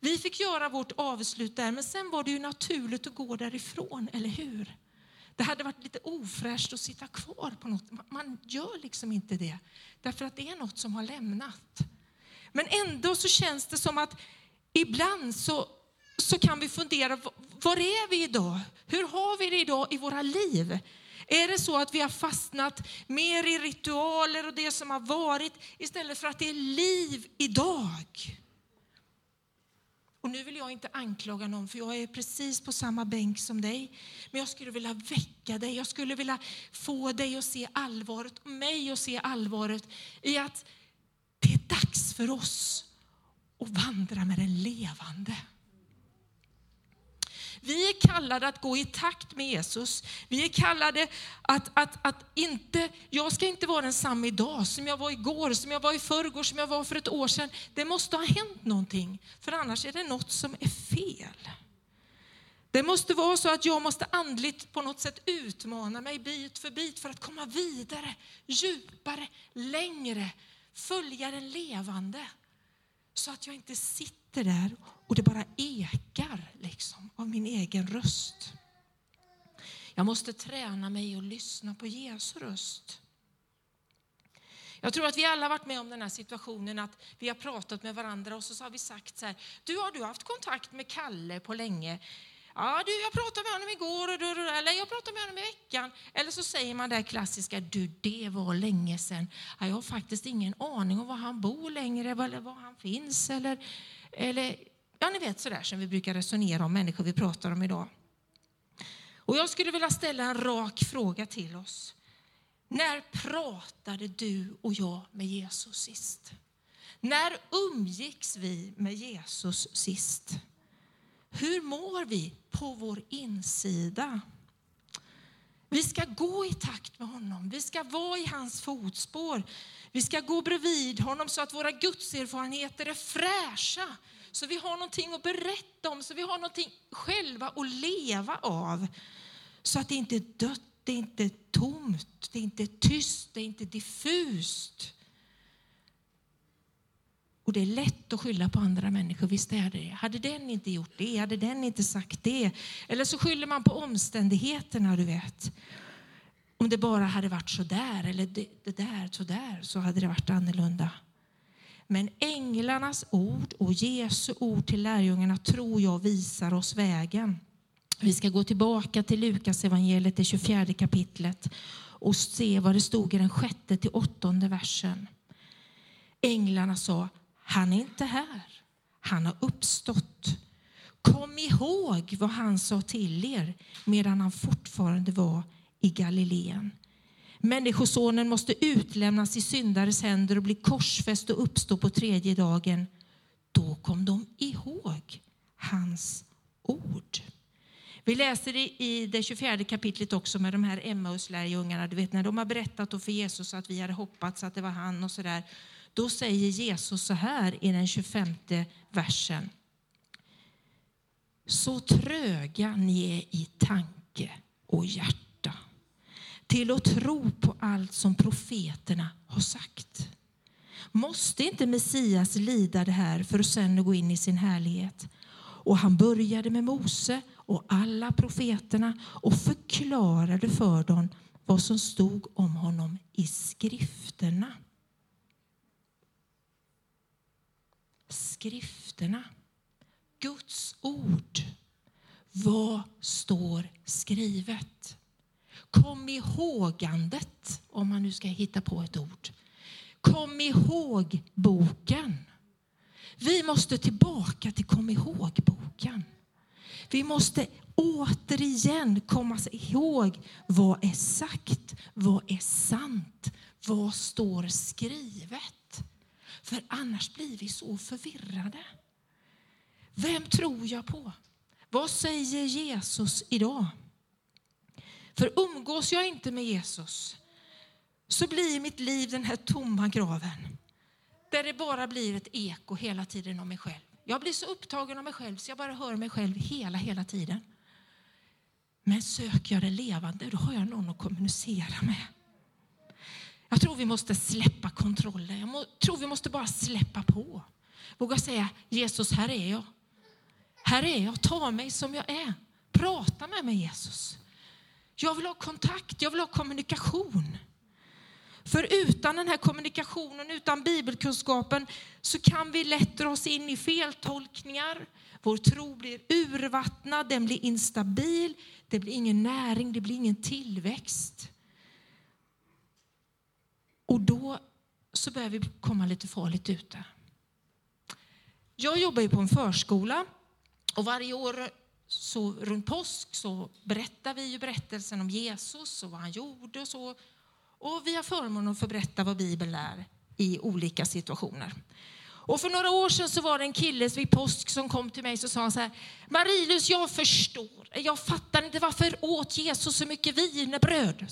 Vi fick göra vårt avslut där, men sen var det ju naturligt att gå därifrån, eller hur? Det hade varit lite ofräscht att sitta kvar på något. Man gör liksom inte det, därför att det är något som har lämnat. Men ändå så känns det som att ibland så, så kan vi fundera, var är vi idag? Hur har vi det idag i våra liv? Är det så att vi har fastnat mer i ritualer och det som har varit istället för att det är liv idag? Och nu vill jag inte anklaga någon, för jag är precis på samma bänk som dig. Men jag skulle vilja väcka dig, jag skulle vilja få dig att se allvaret, och mig att se allvaret i att det är dags för oss att vandra med den levande. Vi är kallade att gå i takt med Jesus. Vi är kallade att, att, att inte, jag ska inte vara densamma idag som jag var igår, som jag var i förrgår, som jag var för ett år sedan. Det måste ha hänt någonting, för annars är det något som är fel. Det måste vara så att jag måste andligt på något sätt utmana mig bit för bit för att komma vidare, djupare, längre, följa den levande. Så att jag inte sitter där och det bara ekar liksom, av min egen röst. Jag måste träna mig att lyssna på Jesu röst. Jag tror att vi alla varit med om den här situationen att vi har pratat med varandra och så har vi sagt så här, du har du haft kontakt med Kalle på länge? Ja, du, jag pratade med honom igår, eller jag pratade med honom i veckan. Eller så säger man det klassiska, du det var länge sedan. Ja, jag har faktiskt ingen aning om var han bor längre eller var han finns. Eller, eller ja, ni vet sådär som vi brukar resonera om människor vi pratar om idag. Och jag skulle vilja ställa en rak fråga till oss. När pratade du och jag med Jesus sist? När umgicks vi med Jesus sist? Hur mår vi på vår insida? Vi ska gå i takt med honom. Vi ska vara i hans fotspår. Vi ska gå bredvid honom så att våra gudserfarenheter är fräscha. Så vi har någonting att berätta om, så vi har någonting själva att leva av. Så att det inte är dött, det är inte tomt, det är inte tyst, det är inte diffust. Och det är lätt att skylla på andra människor, visst är det Hade den inte gjort det, hade den inte sagt det. Eller så skyller man på omständigheterna, du vet. Om det bara hade varit så där eller det, det där, så där, så hade det varit annorlunda. Men änglarnas ord och Jesu ord till lärjungarna tror jag visar oss vägen. Vi ska gå tillbaka till Lukas evangeliet, det 24 kapitlet och se vad det stod i den sjätte till åttonde versen. Änglarna sa, han är inte här. Han har uppstått. Kom ihåg vad han sa till er medan han fortfarande var i Galileen. Människosonen måste utlämnas i syndares händer och bli korsfäst och uppstå på tredje dagen. Då kom de ihåg hans ord. Vi läser i det 24 kapitlet också med de här Emmaus-lärjungarna. Du vet när de har berättat för Jesus att vi hade hoppats att det var han och sådär. Då säger Jesus så här i den 25 versen. Så tröga ni är i tanke och hjärta till att tro på allt som profeterna har sagt. Måste inte Messias lida det här för att sen gå in i sin härlighet? Och han började med Mose och alla profeterna och förklarade för dem vad som stod om honom i skrifterna. Skrifterna. Guds ord. Vad står skrivet? Kom ihågandet, om man nu ska hitta på ett ord. Kom ihåg boken. Vi måste tillbaka till kom ihåg-boken. Vi måste återigen komma ihåg vad är sagt, vad är sant, vad står skrivet. För annars blir vi så förvirrade. Vem tror jag på? Vad säger Jesus idag? För umgås jag inte med Jesus så blir mitt liv den här tomma graven där det bara blir ett eko hela tiden om mig själv. Jag blir så upptagen av mig själv så jag bara hör mig själv hela, hela tiden. Men söker jag det levande, då har jag någon att kommunicera med. Jag tror vi måste släppa kontrollen. Jag tror vi måste bara släppa på. Våga säga Jesus, här är jag. Här är jag. Ta mig som jag är. Prata med mig Jesus. Jag vill ha kontakt, jag vill ha kommunikation. För utan den här kommunikationen, utan bibelkunskapen, så kan vi lätt dra oss in i feltolkningar. Vår tro blir urvattnad, den blir instabil, det blir ingen näring, det blir ingen tillväxt. Och då så börjar vi komma lite farligt ute. Jag jobbar ju på en förskola och varje år så runt påsk så berättar vi ju berättelsen om Jesus och vad han gjorde och så. Och vi har förmånen att få berätta vad Bibeln är i olika situationer. Och för några år sedan så var det en kille vid påsk som kom till mig och sa så här, Marilus, jag förstår, jag fattar inte varför åt Jesus så mycket wienerbröd?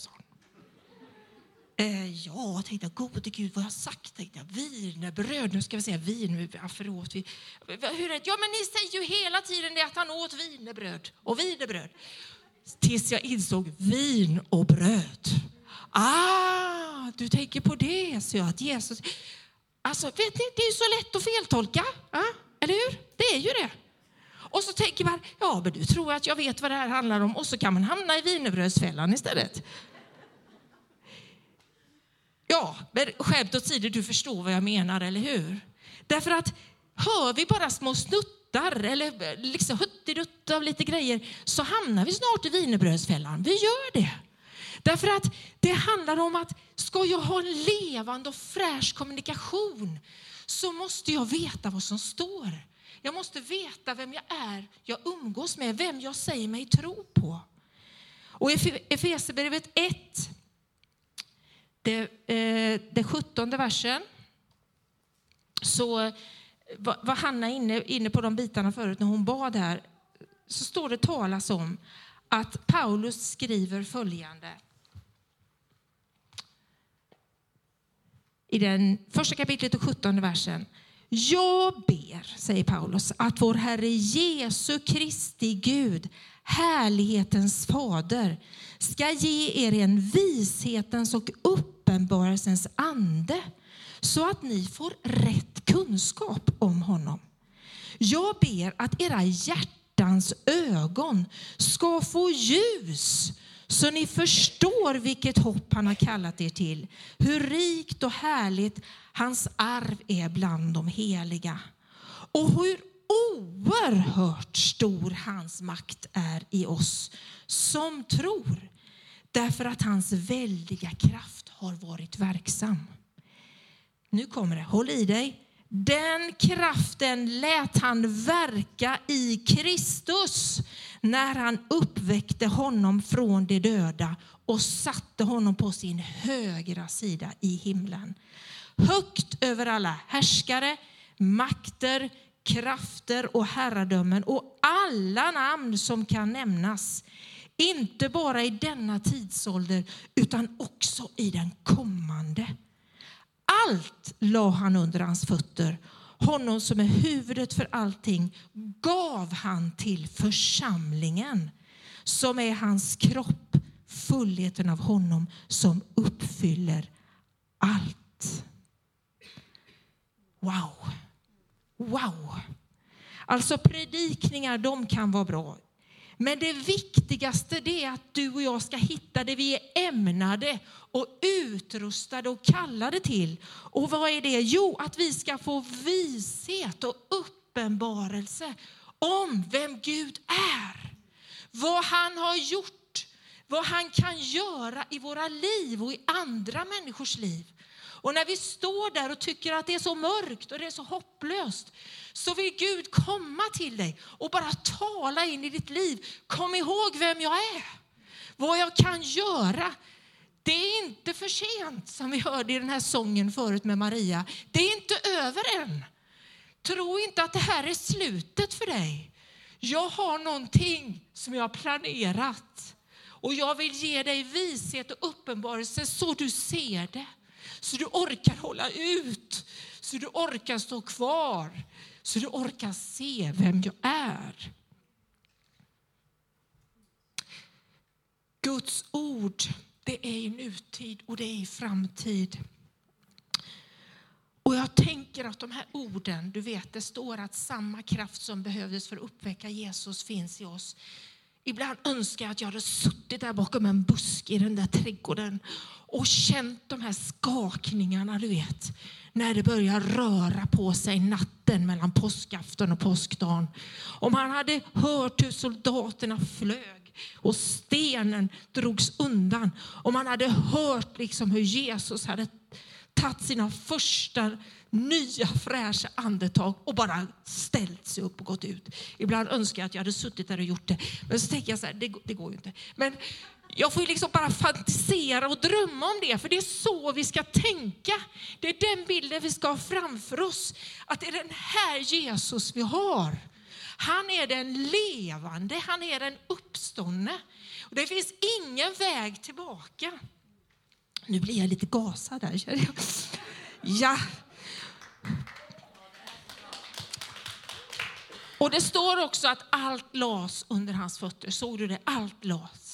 Eh, ja, jag gode Gud, vad har jag sagt? Tänkte Wienerbröd, nu ska vi säga vin, Förlåt. vi? Hur är det? Ja, men ni säger ju hela tiden det att han åt wienerbröd och wienerbröd. Tills jag insåg vin och bröd. Ah, du tänker på det, så jag, att Jesus... Alltså, vet ni, det är ju så lätt att feltolka, eh? eller hur? Det är ju det. Och så tänker man, ja, men du tror att jag vet vad det här handlar om och så kan man hamna i wienerbrödsfällan istället. Ja, men skämt åsido, du förstår vad jag menar, eller hur? Därför att hör vi bara små snuttar eller liksom huttidutt av lite grejer så hamnar vi snart i wienerbrödsfällan. Vi gör det. Därför att det handlar om att ska jag ha en levande och fräsch kommunikation så måste jag veta vad som står. Jag måste veta vem jag är, jag umgås med, vem jag säger mig tro på. Och i Efesierbrevet 1, det, eh, det 17 versen, så var Hanna inne, inne på de bitarna förut när hon bad här, så står det talas om att Paulus skriver följande. i den första kapitlet och 17 versen. Jag ber, säger Paulus, att vår Herre Jesu Kristi Gud, härlighetens fader, ska ge er en vishetens och uppenbarelsens ande så att ni får rätt kunskap om honom. Jag ber att era hjärtans ögon ska få ljus så ni förstår vilket hopp han har kallat er till, hur rikt och härligt hans arv är bland de heliga och hur oerhört stor hans makt är i oss som tror därför att hans väldiga kraft har varit verksam. Nu kommer det, håll i dig. Den kraften lät han verka i Kristus när han uppväckte honom från de döda och satte honom på sin högra sida i himlen. Högt över alla härskare, makter, krafter och herradömen och alla namn som kan nämnas. Inte bara i denna tidsålder utan också i den kommande. Allt la han under hans fötter. Honom som är huvudet för allting gav han till församlingen som är hans kropp, fullheten av honom som uppfyller allt. Wow! Wow! Alltså predikningar, de kan vara bra. Men det viktigaste det är att du och jag ska hitta det vi är ämnade och utrustade och kallade till. Och vad är det? Jo, att vi ska få vishet och uppenbarelse om vem Gud är. Vad han har gjort, vad han kan göra i våra liv och i andra människors liv. Och när vi står där och tycker att det är så mörkt och det är så hopplöst så vill Gud komma till dig och bara tala in i ditt liv. Kom ihåg vem jag är, vad jag kan göra. Det är inte för sent, som vi hörde i den här sången förut med Maria. Det är inte över än. Tro inte att det här är slutet för dig. Jag har någonting som jag har planerat och jag vill ge dig vishet och uppenbarelse så du ser det. Så du orkar hålla ut, så du orkar stå kvar, så du orkar se vem jag är. Guds ord, det är i nutid och det är i framtid. Och jag tänker att de här orden, du vet det står att samma kraft som behövdes för att uppväcka Jesus finns i oss. Ibland önskar jag att jag hade suttit där bakom en busk i den där trädgården och känt de här skakningarna, du vet. När det börjar röra på sig natten mellan påskafton och påskdagen. Om han hade hört hur soldaterna flög och stenen drogs undan. Om han hade hört liksom hur Jesus hade tagit sina första nya fräscha andetag och bara ställt sig upp och gått ut. Ibland önskar jag att jag hade suttit där och gjort det. Men så tänker jag så här, det, det går ju inte. Men jag får liksom bara fantisera och drömma om det, för det är så vi ska tänka. Det är den bilden vi ska ha framför oss. Att det är den här Jesus vi har. Han är den levande, han är den uppståndne. Och det finns ingen väg tillbaka. Nu blir jag lite gasad där, känner jag. Ja. Och det står också att allt las under hans fötter. Såg du det? Allt las.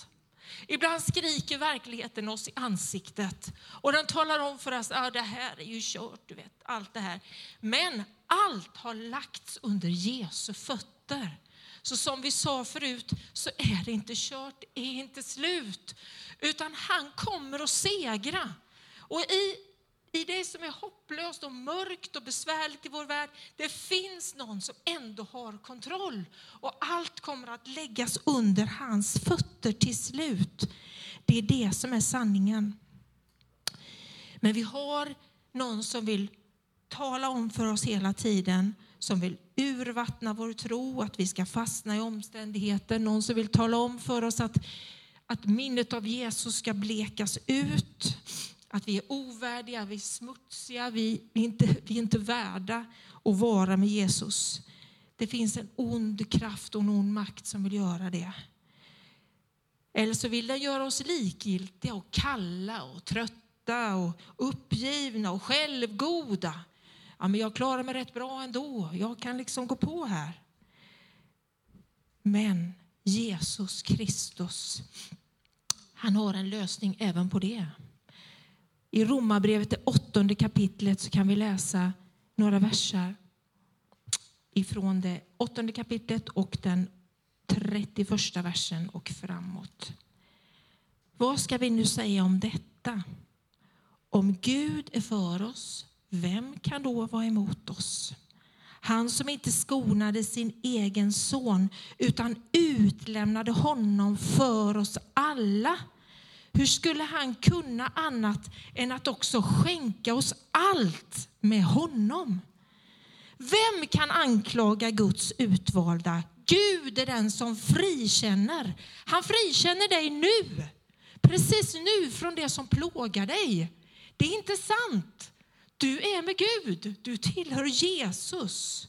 Ibland skriker verkligheten oss i ansiktet och den talar om för oss att ah, det här är ju kört, du vet, allt det här. Men allt har lagts under Jesu fötter. Så som vi sa förut så är det inte kört, det är inte slut, utan han kommer att segra. Och i, i det som är hopplöst och mörkt och besvärligt i vår värld, det finns någon som ändå har kontroll. Och allt kommer att läggas under hans fötter till slut. Det är det som är sanningen. Men vi har någon som vill tala om för oss hela tiden, som vill urvattna vår tro, att vi ska fastna i omständigheter. Någon som vill tala om för oss att, att minnet av Jesus ska blekas ut. Att vi är ovärdiga, vi är smutsiga, vi är inte, vi är inte värda att vara med Jesus. Det finns en ond kraft och en ond makt som vill göra det. Eller så vill den göra oss likgiltiga och kalla och trötta och uppgivna och självgoda. Ja, men jag klarar mig rätt bra ändå. Jag kan liksom gå på här. Men Jesus Kristus, han har en lösning även på det. I Romarbrevet, det åttonde kapitlet, så kan vi läsa några verser ifrån det åttonde kapitlet och den 31 versen och framåt. Vad ska vi nu säga om detta? Om Gud är för oss, vem kan då vara emot oss? Han som inte skonade sin egen son utan utlämnade honom för oss alla. Hur skulle han kunna annat än att också skänka oss allt med honom? Vem kan anklaga Guds utvalda? Gud är den som frikänner. Han frikänner dig nu, precis nu från det som plågar dig. Det är inte sant. Du är med Gud, du tillhör Jesus.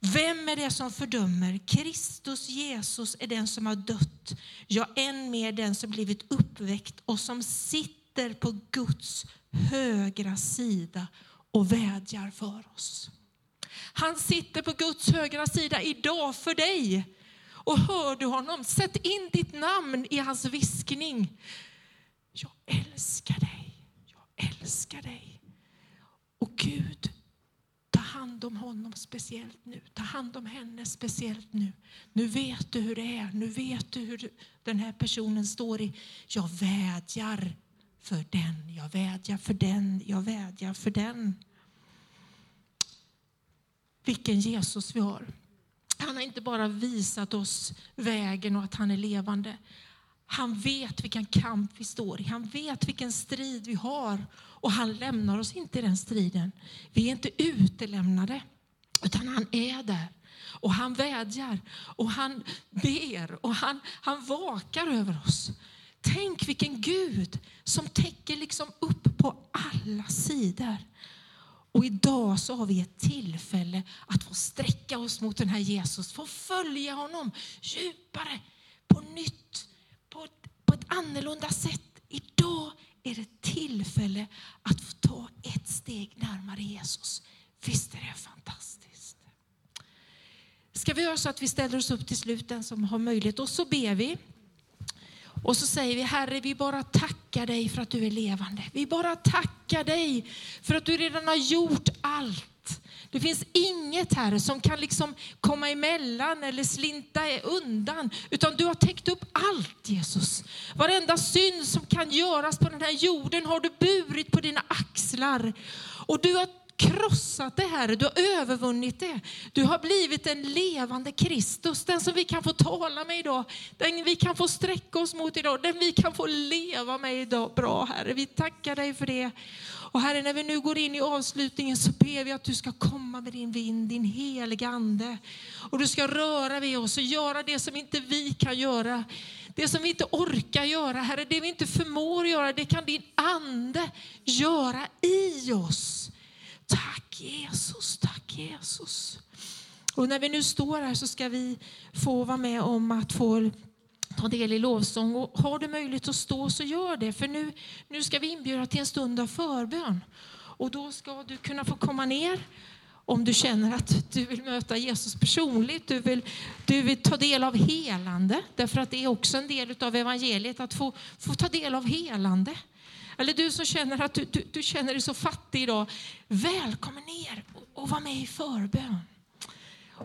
Vem är det som fördömer? Kristus Jesus är den som har dött, ja, än mer den som blivit uppväckt och som sitter på Guds högra sida och vädjar för oss. Han sitter på Guds högra sida idag för dig. Och hör du honom, sätt in ditt namn i hans viskning. Jag älskar dig, jag älskar dig. Och Gud, hand om honom speciellt nu. Ta hand om henne speciellt nu. Nu vet du hur det är. Nu vet du hur den här personen står i. Jag vädjar för den, jag vädjar för den, jag vädjar för den. Vilken Jesus vi har. Han har inte bara visat oss vägen och att han är levande. Han vet vilken kamp vi står i. Han vet vilken strid vi har. Och han lämnar oss inte i den striden. Vi är inte utelämnade, utan han är där. Och han vädjar och han ber och han, han vakar över oss. Tänk vilken Gud som täcker liksom upp på alla sidor. Och idag så har vi ett tillfälle att få sträcka oss mot den här Jesus, få följa honom djupare, på nytt, på ett, annorlunda sätt. Idag är det tillfälle att få ta ett steg närmare Jesus. Visst är det fantastiskt? Ska vi göra så att vi ställer oss upp till slut, den som har möjlighet, och så ber vi. Och så säger vi, Herre, vi bara tackar dig för att du är levande. Vi bara tackar dig för att du redan har gjort allt. Det finns inget, Herre, som kan liksom komma emellan eller slinta undan, utan du har täckt upp allt, Jesus. Varenda synd som kan göras på den här jorden har du burit på dina axlar. Och du har krossat det här, du har övervunnit det. Du har blivit en levande Kristus, den som vi kan få tala med idag, den vi kan få sträcka oss mot idag, den vi kan få leva med idag. Bra Herre, vi tackar dig för det. Och Herre, när vi nu går in i avslutningen så ber vi att du ska komma med din vind, din heliga Ande. Och du ska röra vid oss och göra det som inte vi kan göra. Det som vi inte orkar göra, Herre, det vi inte förmår göra, det kan din Ande göra i oss. Tack Jesus, tack Jesus. Och när vi nu står här så ska vi få vara med om att få ta del i lovsång. Och har du möjlighet att stå så gör det. För nu, nu ska vi inbjuda till en stund av förbön. Och då ska du kunna få komma ner om du känner att du vill möta Jesus personligt, du vill, du vill ta del av helande, därför att det är också en del av evangeliet att få, få ta del av helande. Eller du som känner att du, du, du känner dig så fattig idag, välkommen ner och, och var med i förbön.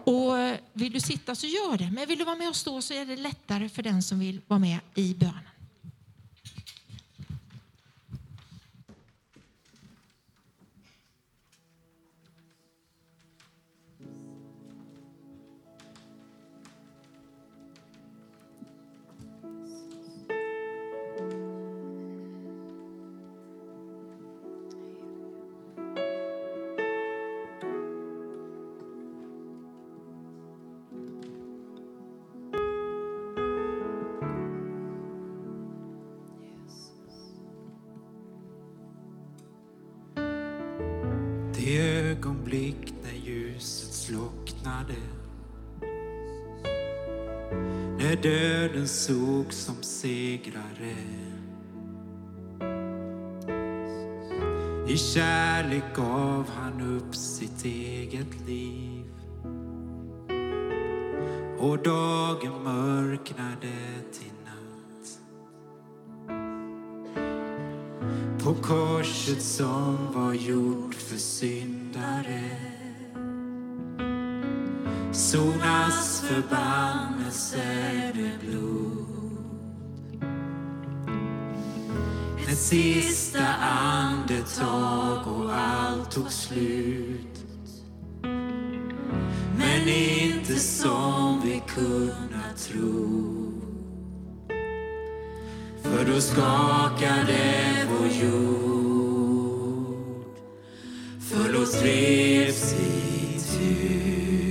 Och eh, vill du sitta så gör det, men vill du vara med och stå så är det lättare för den som vill vara med i bönen. Slocknade När döden såg som segrare I kärlek gav han upp sitt eget liv. Och dagen mörknade till natt. På korset som var gjort för syndare. Sonas förbannelse med blod Ett sista andetag och allt tog slut Men inte som vi kunnat tro för då skakade vår jord. För då drevs vi tur.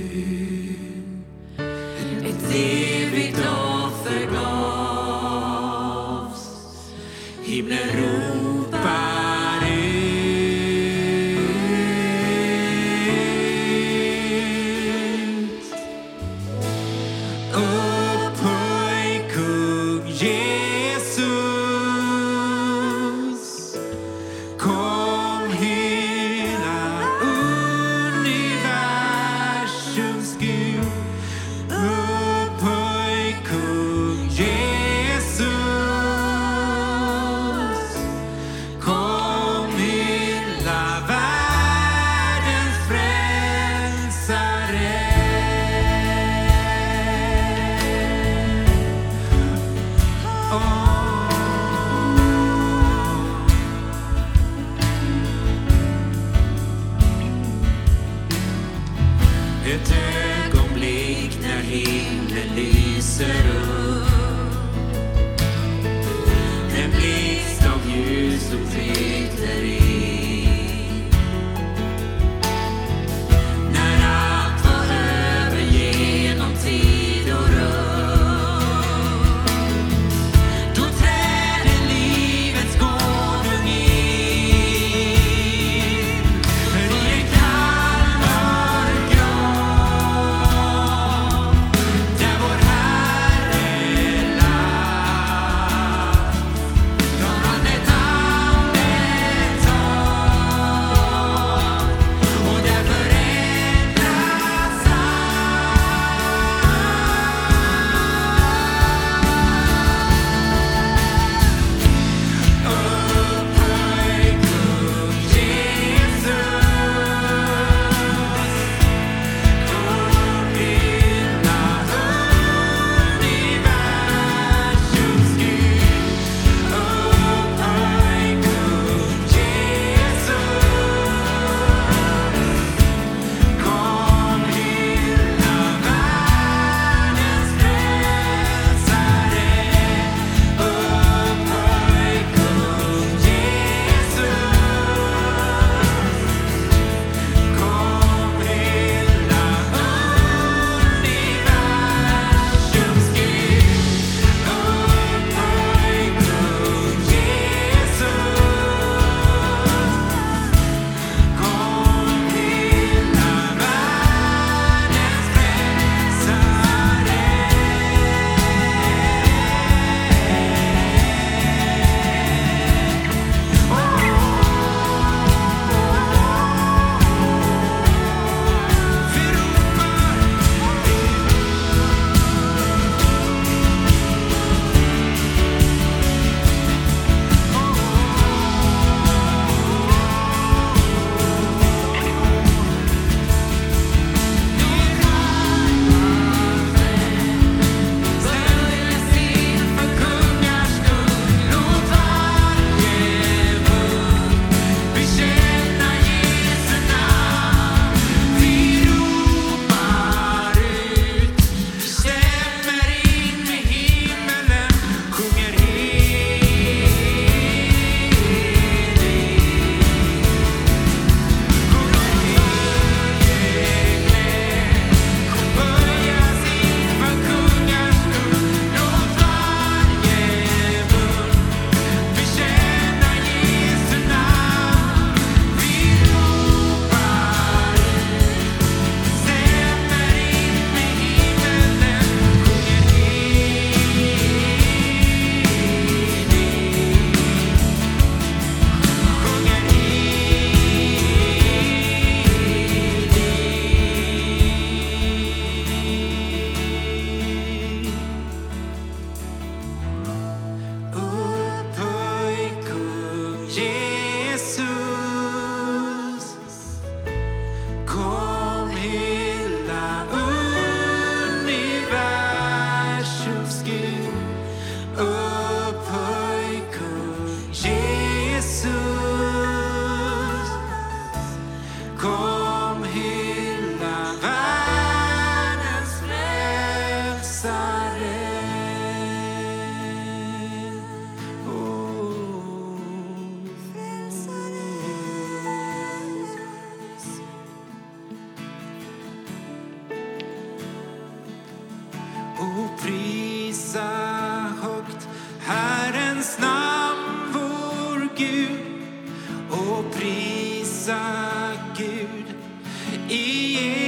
I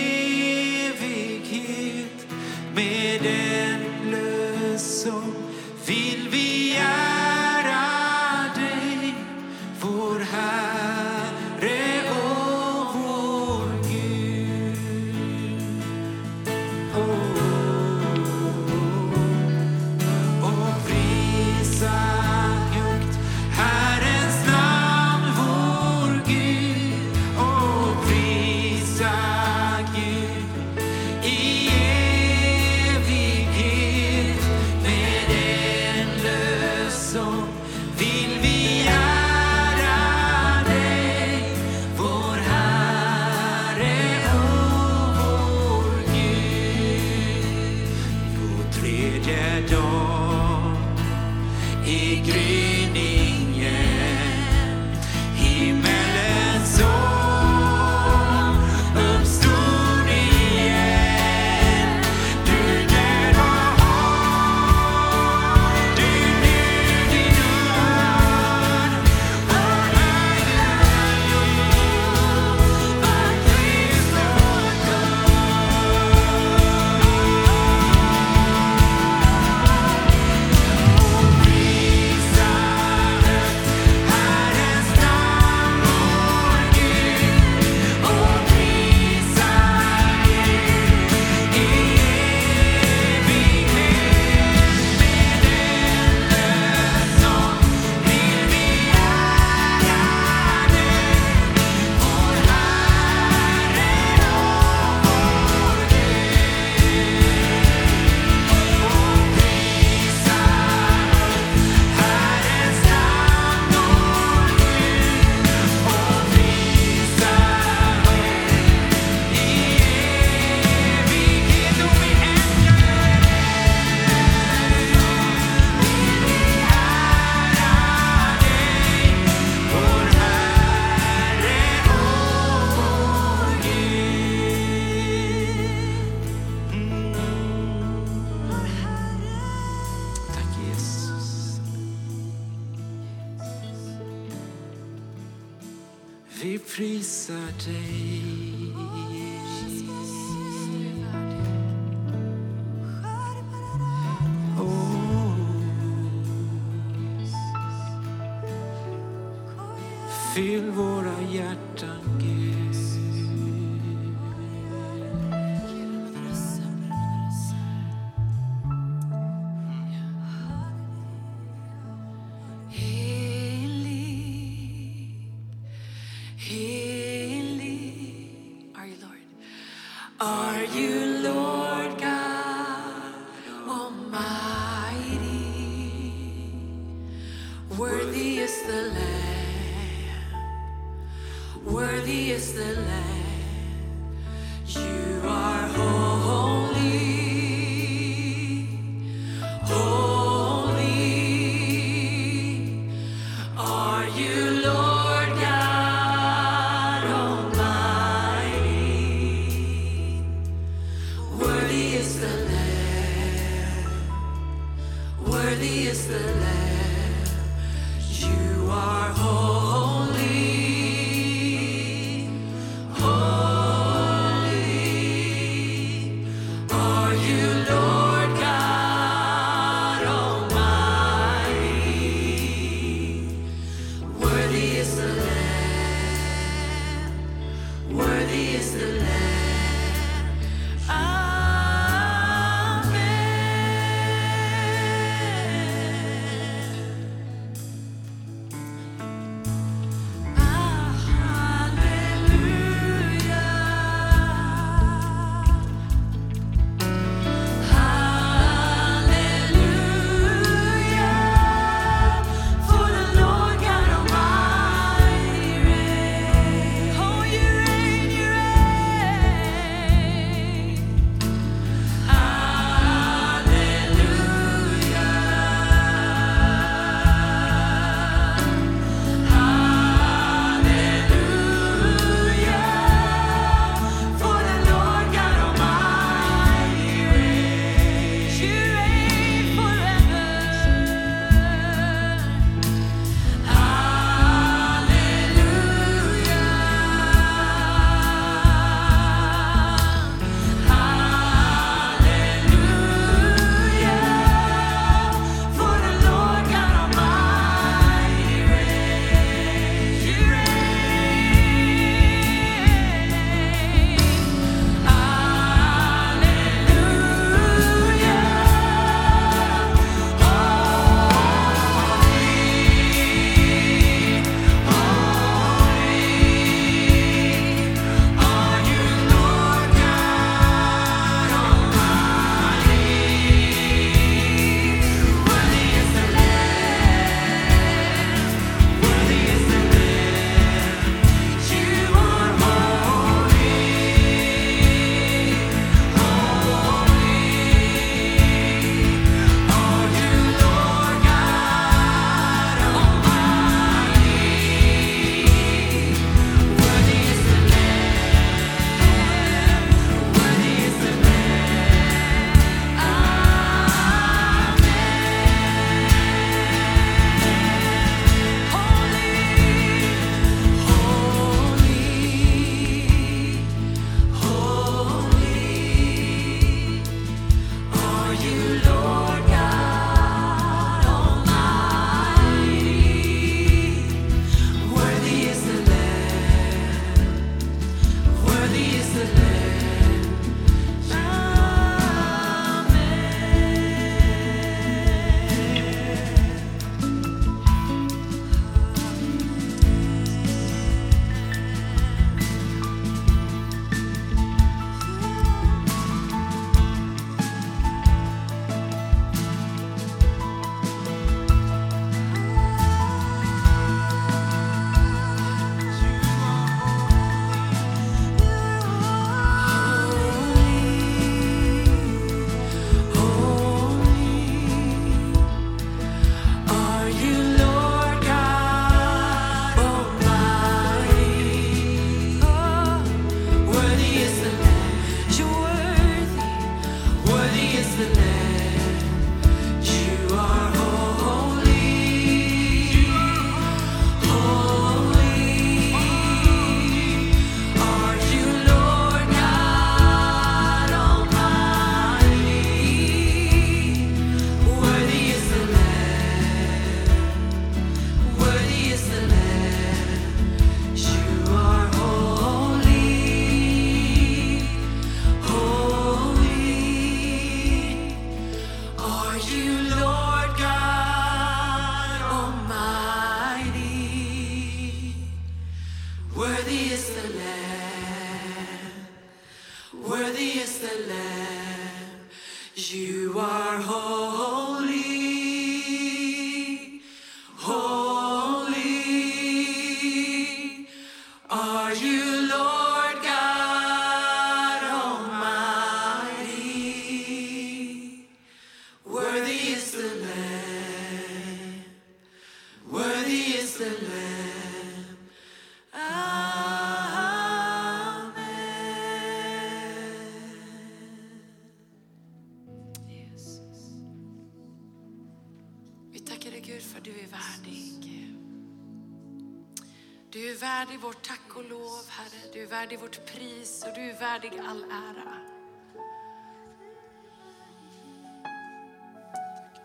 är värdig vårt tack och lov, Herre. Du är värdig vårt pris och du är värdig all ära.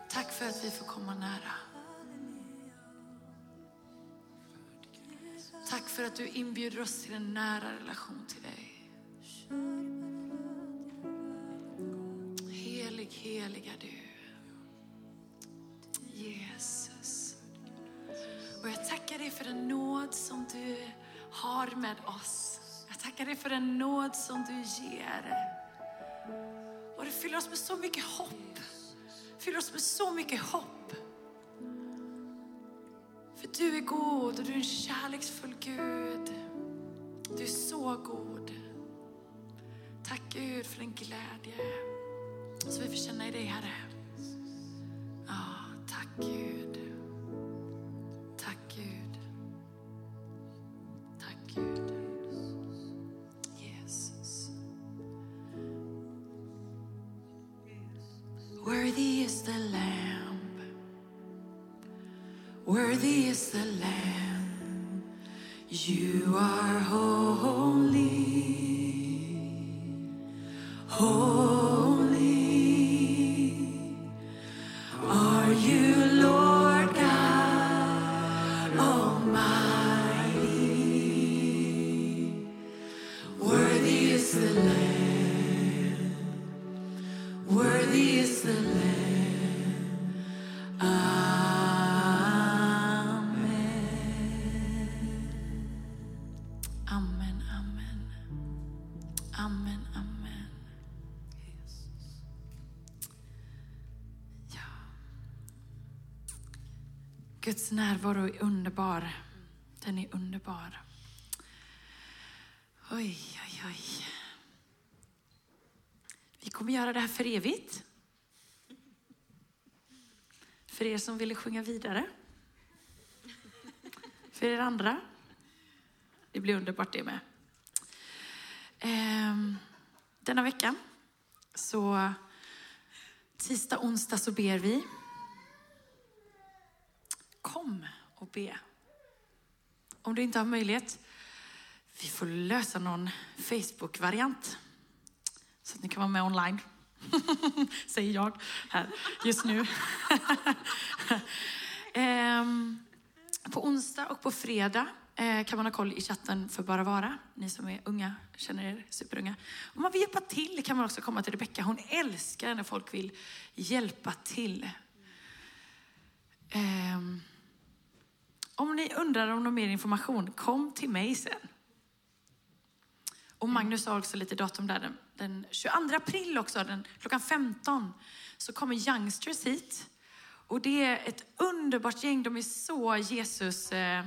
Tack för att vi får komma nära. Tack för att du inbjuder oss till en nära relation till dig. Helig, heliga du. Jesus. Och jag tackar dig för den nåd nåd som du har med oss. Jag tackar dig för den nåd som du ger. Och du fyller oss med så mycket hopp. Fyller oss med så mycket hopp. För du är god och du är en kärleksfull Gud. Du är så god. Tack Gud för din glädje som vi får känna i dig Herre. Ja, tack Gud. Worthy is the Lamb. You are holy. Guds närvaro är underbar. Den är underbar. Oj, oj, oj. Vi kommer göra det här för evigt. För er som ville sjunga vidare. För er andra. Det blir underbart det med. Ehm, denna vecka, så tisdag, onsdag så ber vi. Kom och be. Om du inte har möjlighet, vi får lösa någon Facebook-variant. Så att ni kan vara med online. Säger jag här just nu. Ehm, på onsdag och på fredag eh, kan man ha koll i chatten för Bara Vara. Ni som är unga, känner er superunga. Om man vill hjälpa till kan man också komma till Rebecka. Hon älskar när folk vill hjälpa till. Um, om ni undrar om någon mer information, kom till mig sen. Och Magnus har också lite datum där. Den, den 22 april också, den, klockan 15, så kommer Youngsters hit. Och det är ett underbart gäng. De är så Jesus... Eh,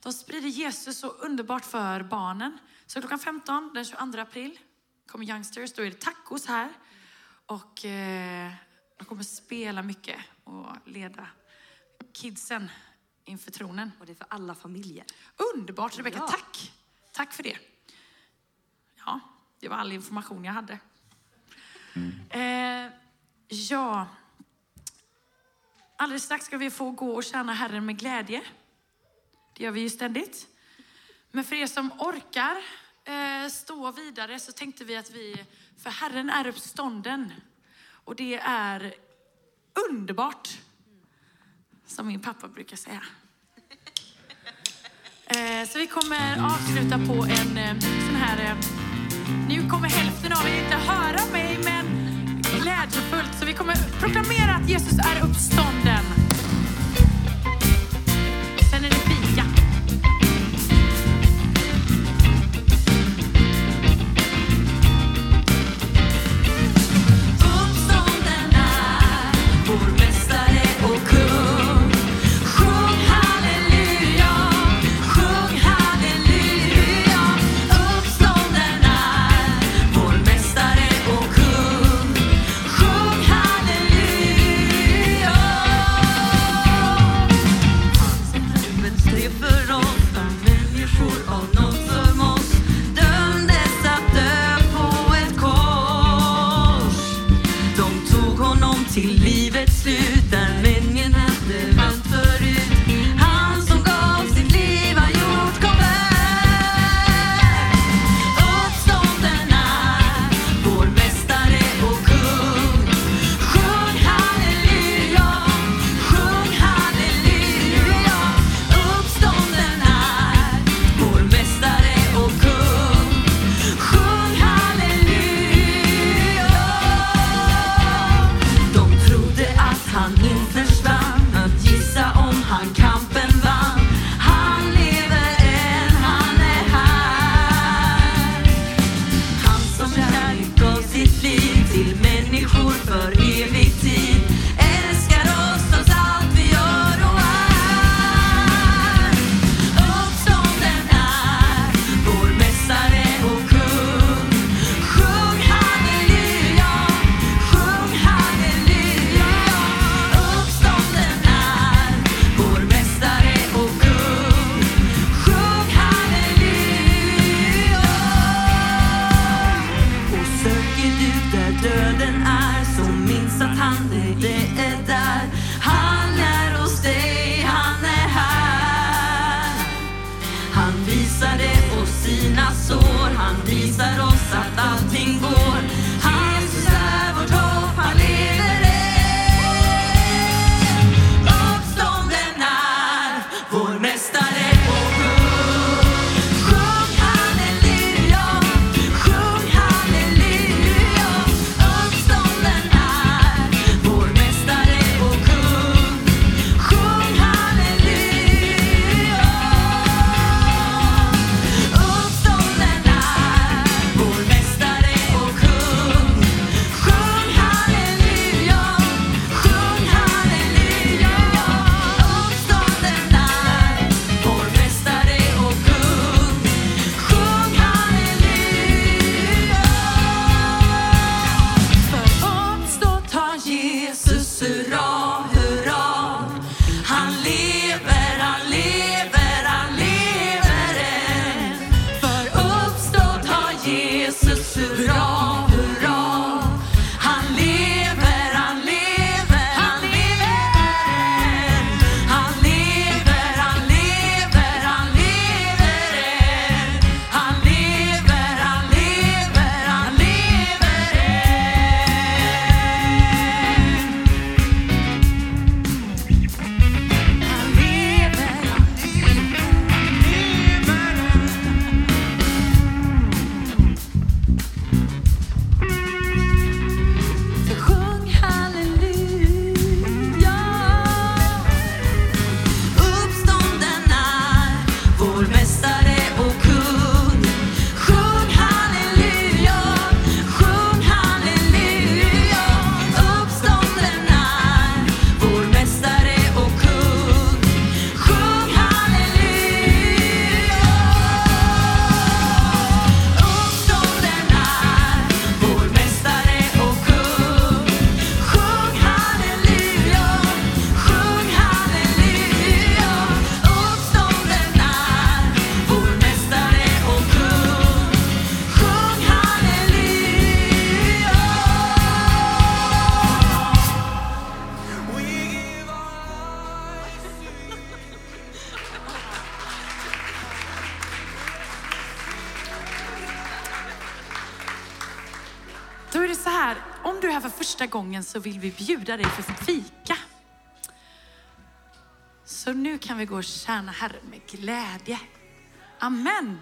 de sprider Jesus så underbart för barnen. Så klockan 15 den 22 april kommer Youngsters. Då är det tacos här. Och eh, de kommer spela mycket och leda kidsen inför tronen. Och det är för alla familjer. Underbart Rebecka, Ja. tack. Tack för det. Ja, det var all information jag hade. Eh, ja, alldeles strax ska vi få gå och tjäna Herren med glädje. Det gör vi ju ständigt. Men för er som orkar eh, stå vidare så tänkte vi att vi, för Herren är uppstånden. Och det är underbart, som min pappa brukar säga. Eh, så vi kommer avsluta på en eh, sån här... Eh, nu kommer hälften av er inte höra mig, men glädjefullt. Så vi kommer proklamera att Jesus är uppstånden. Gången så vill vi bjuda dig för fika. Så nu kan vi gå och tjäna Herren med glädje. Amen.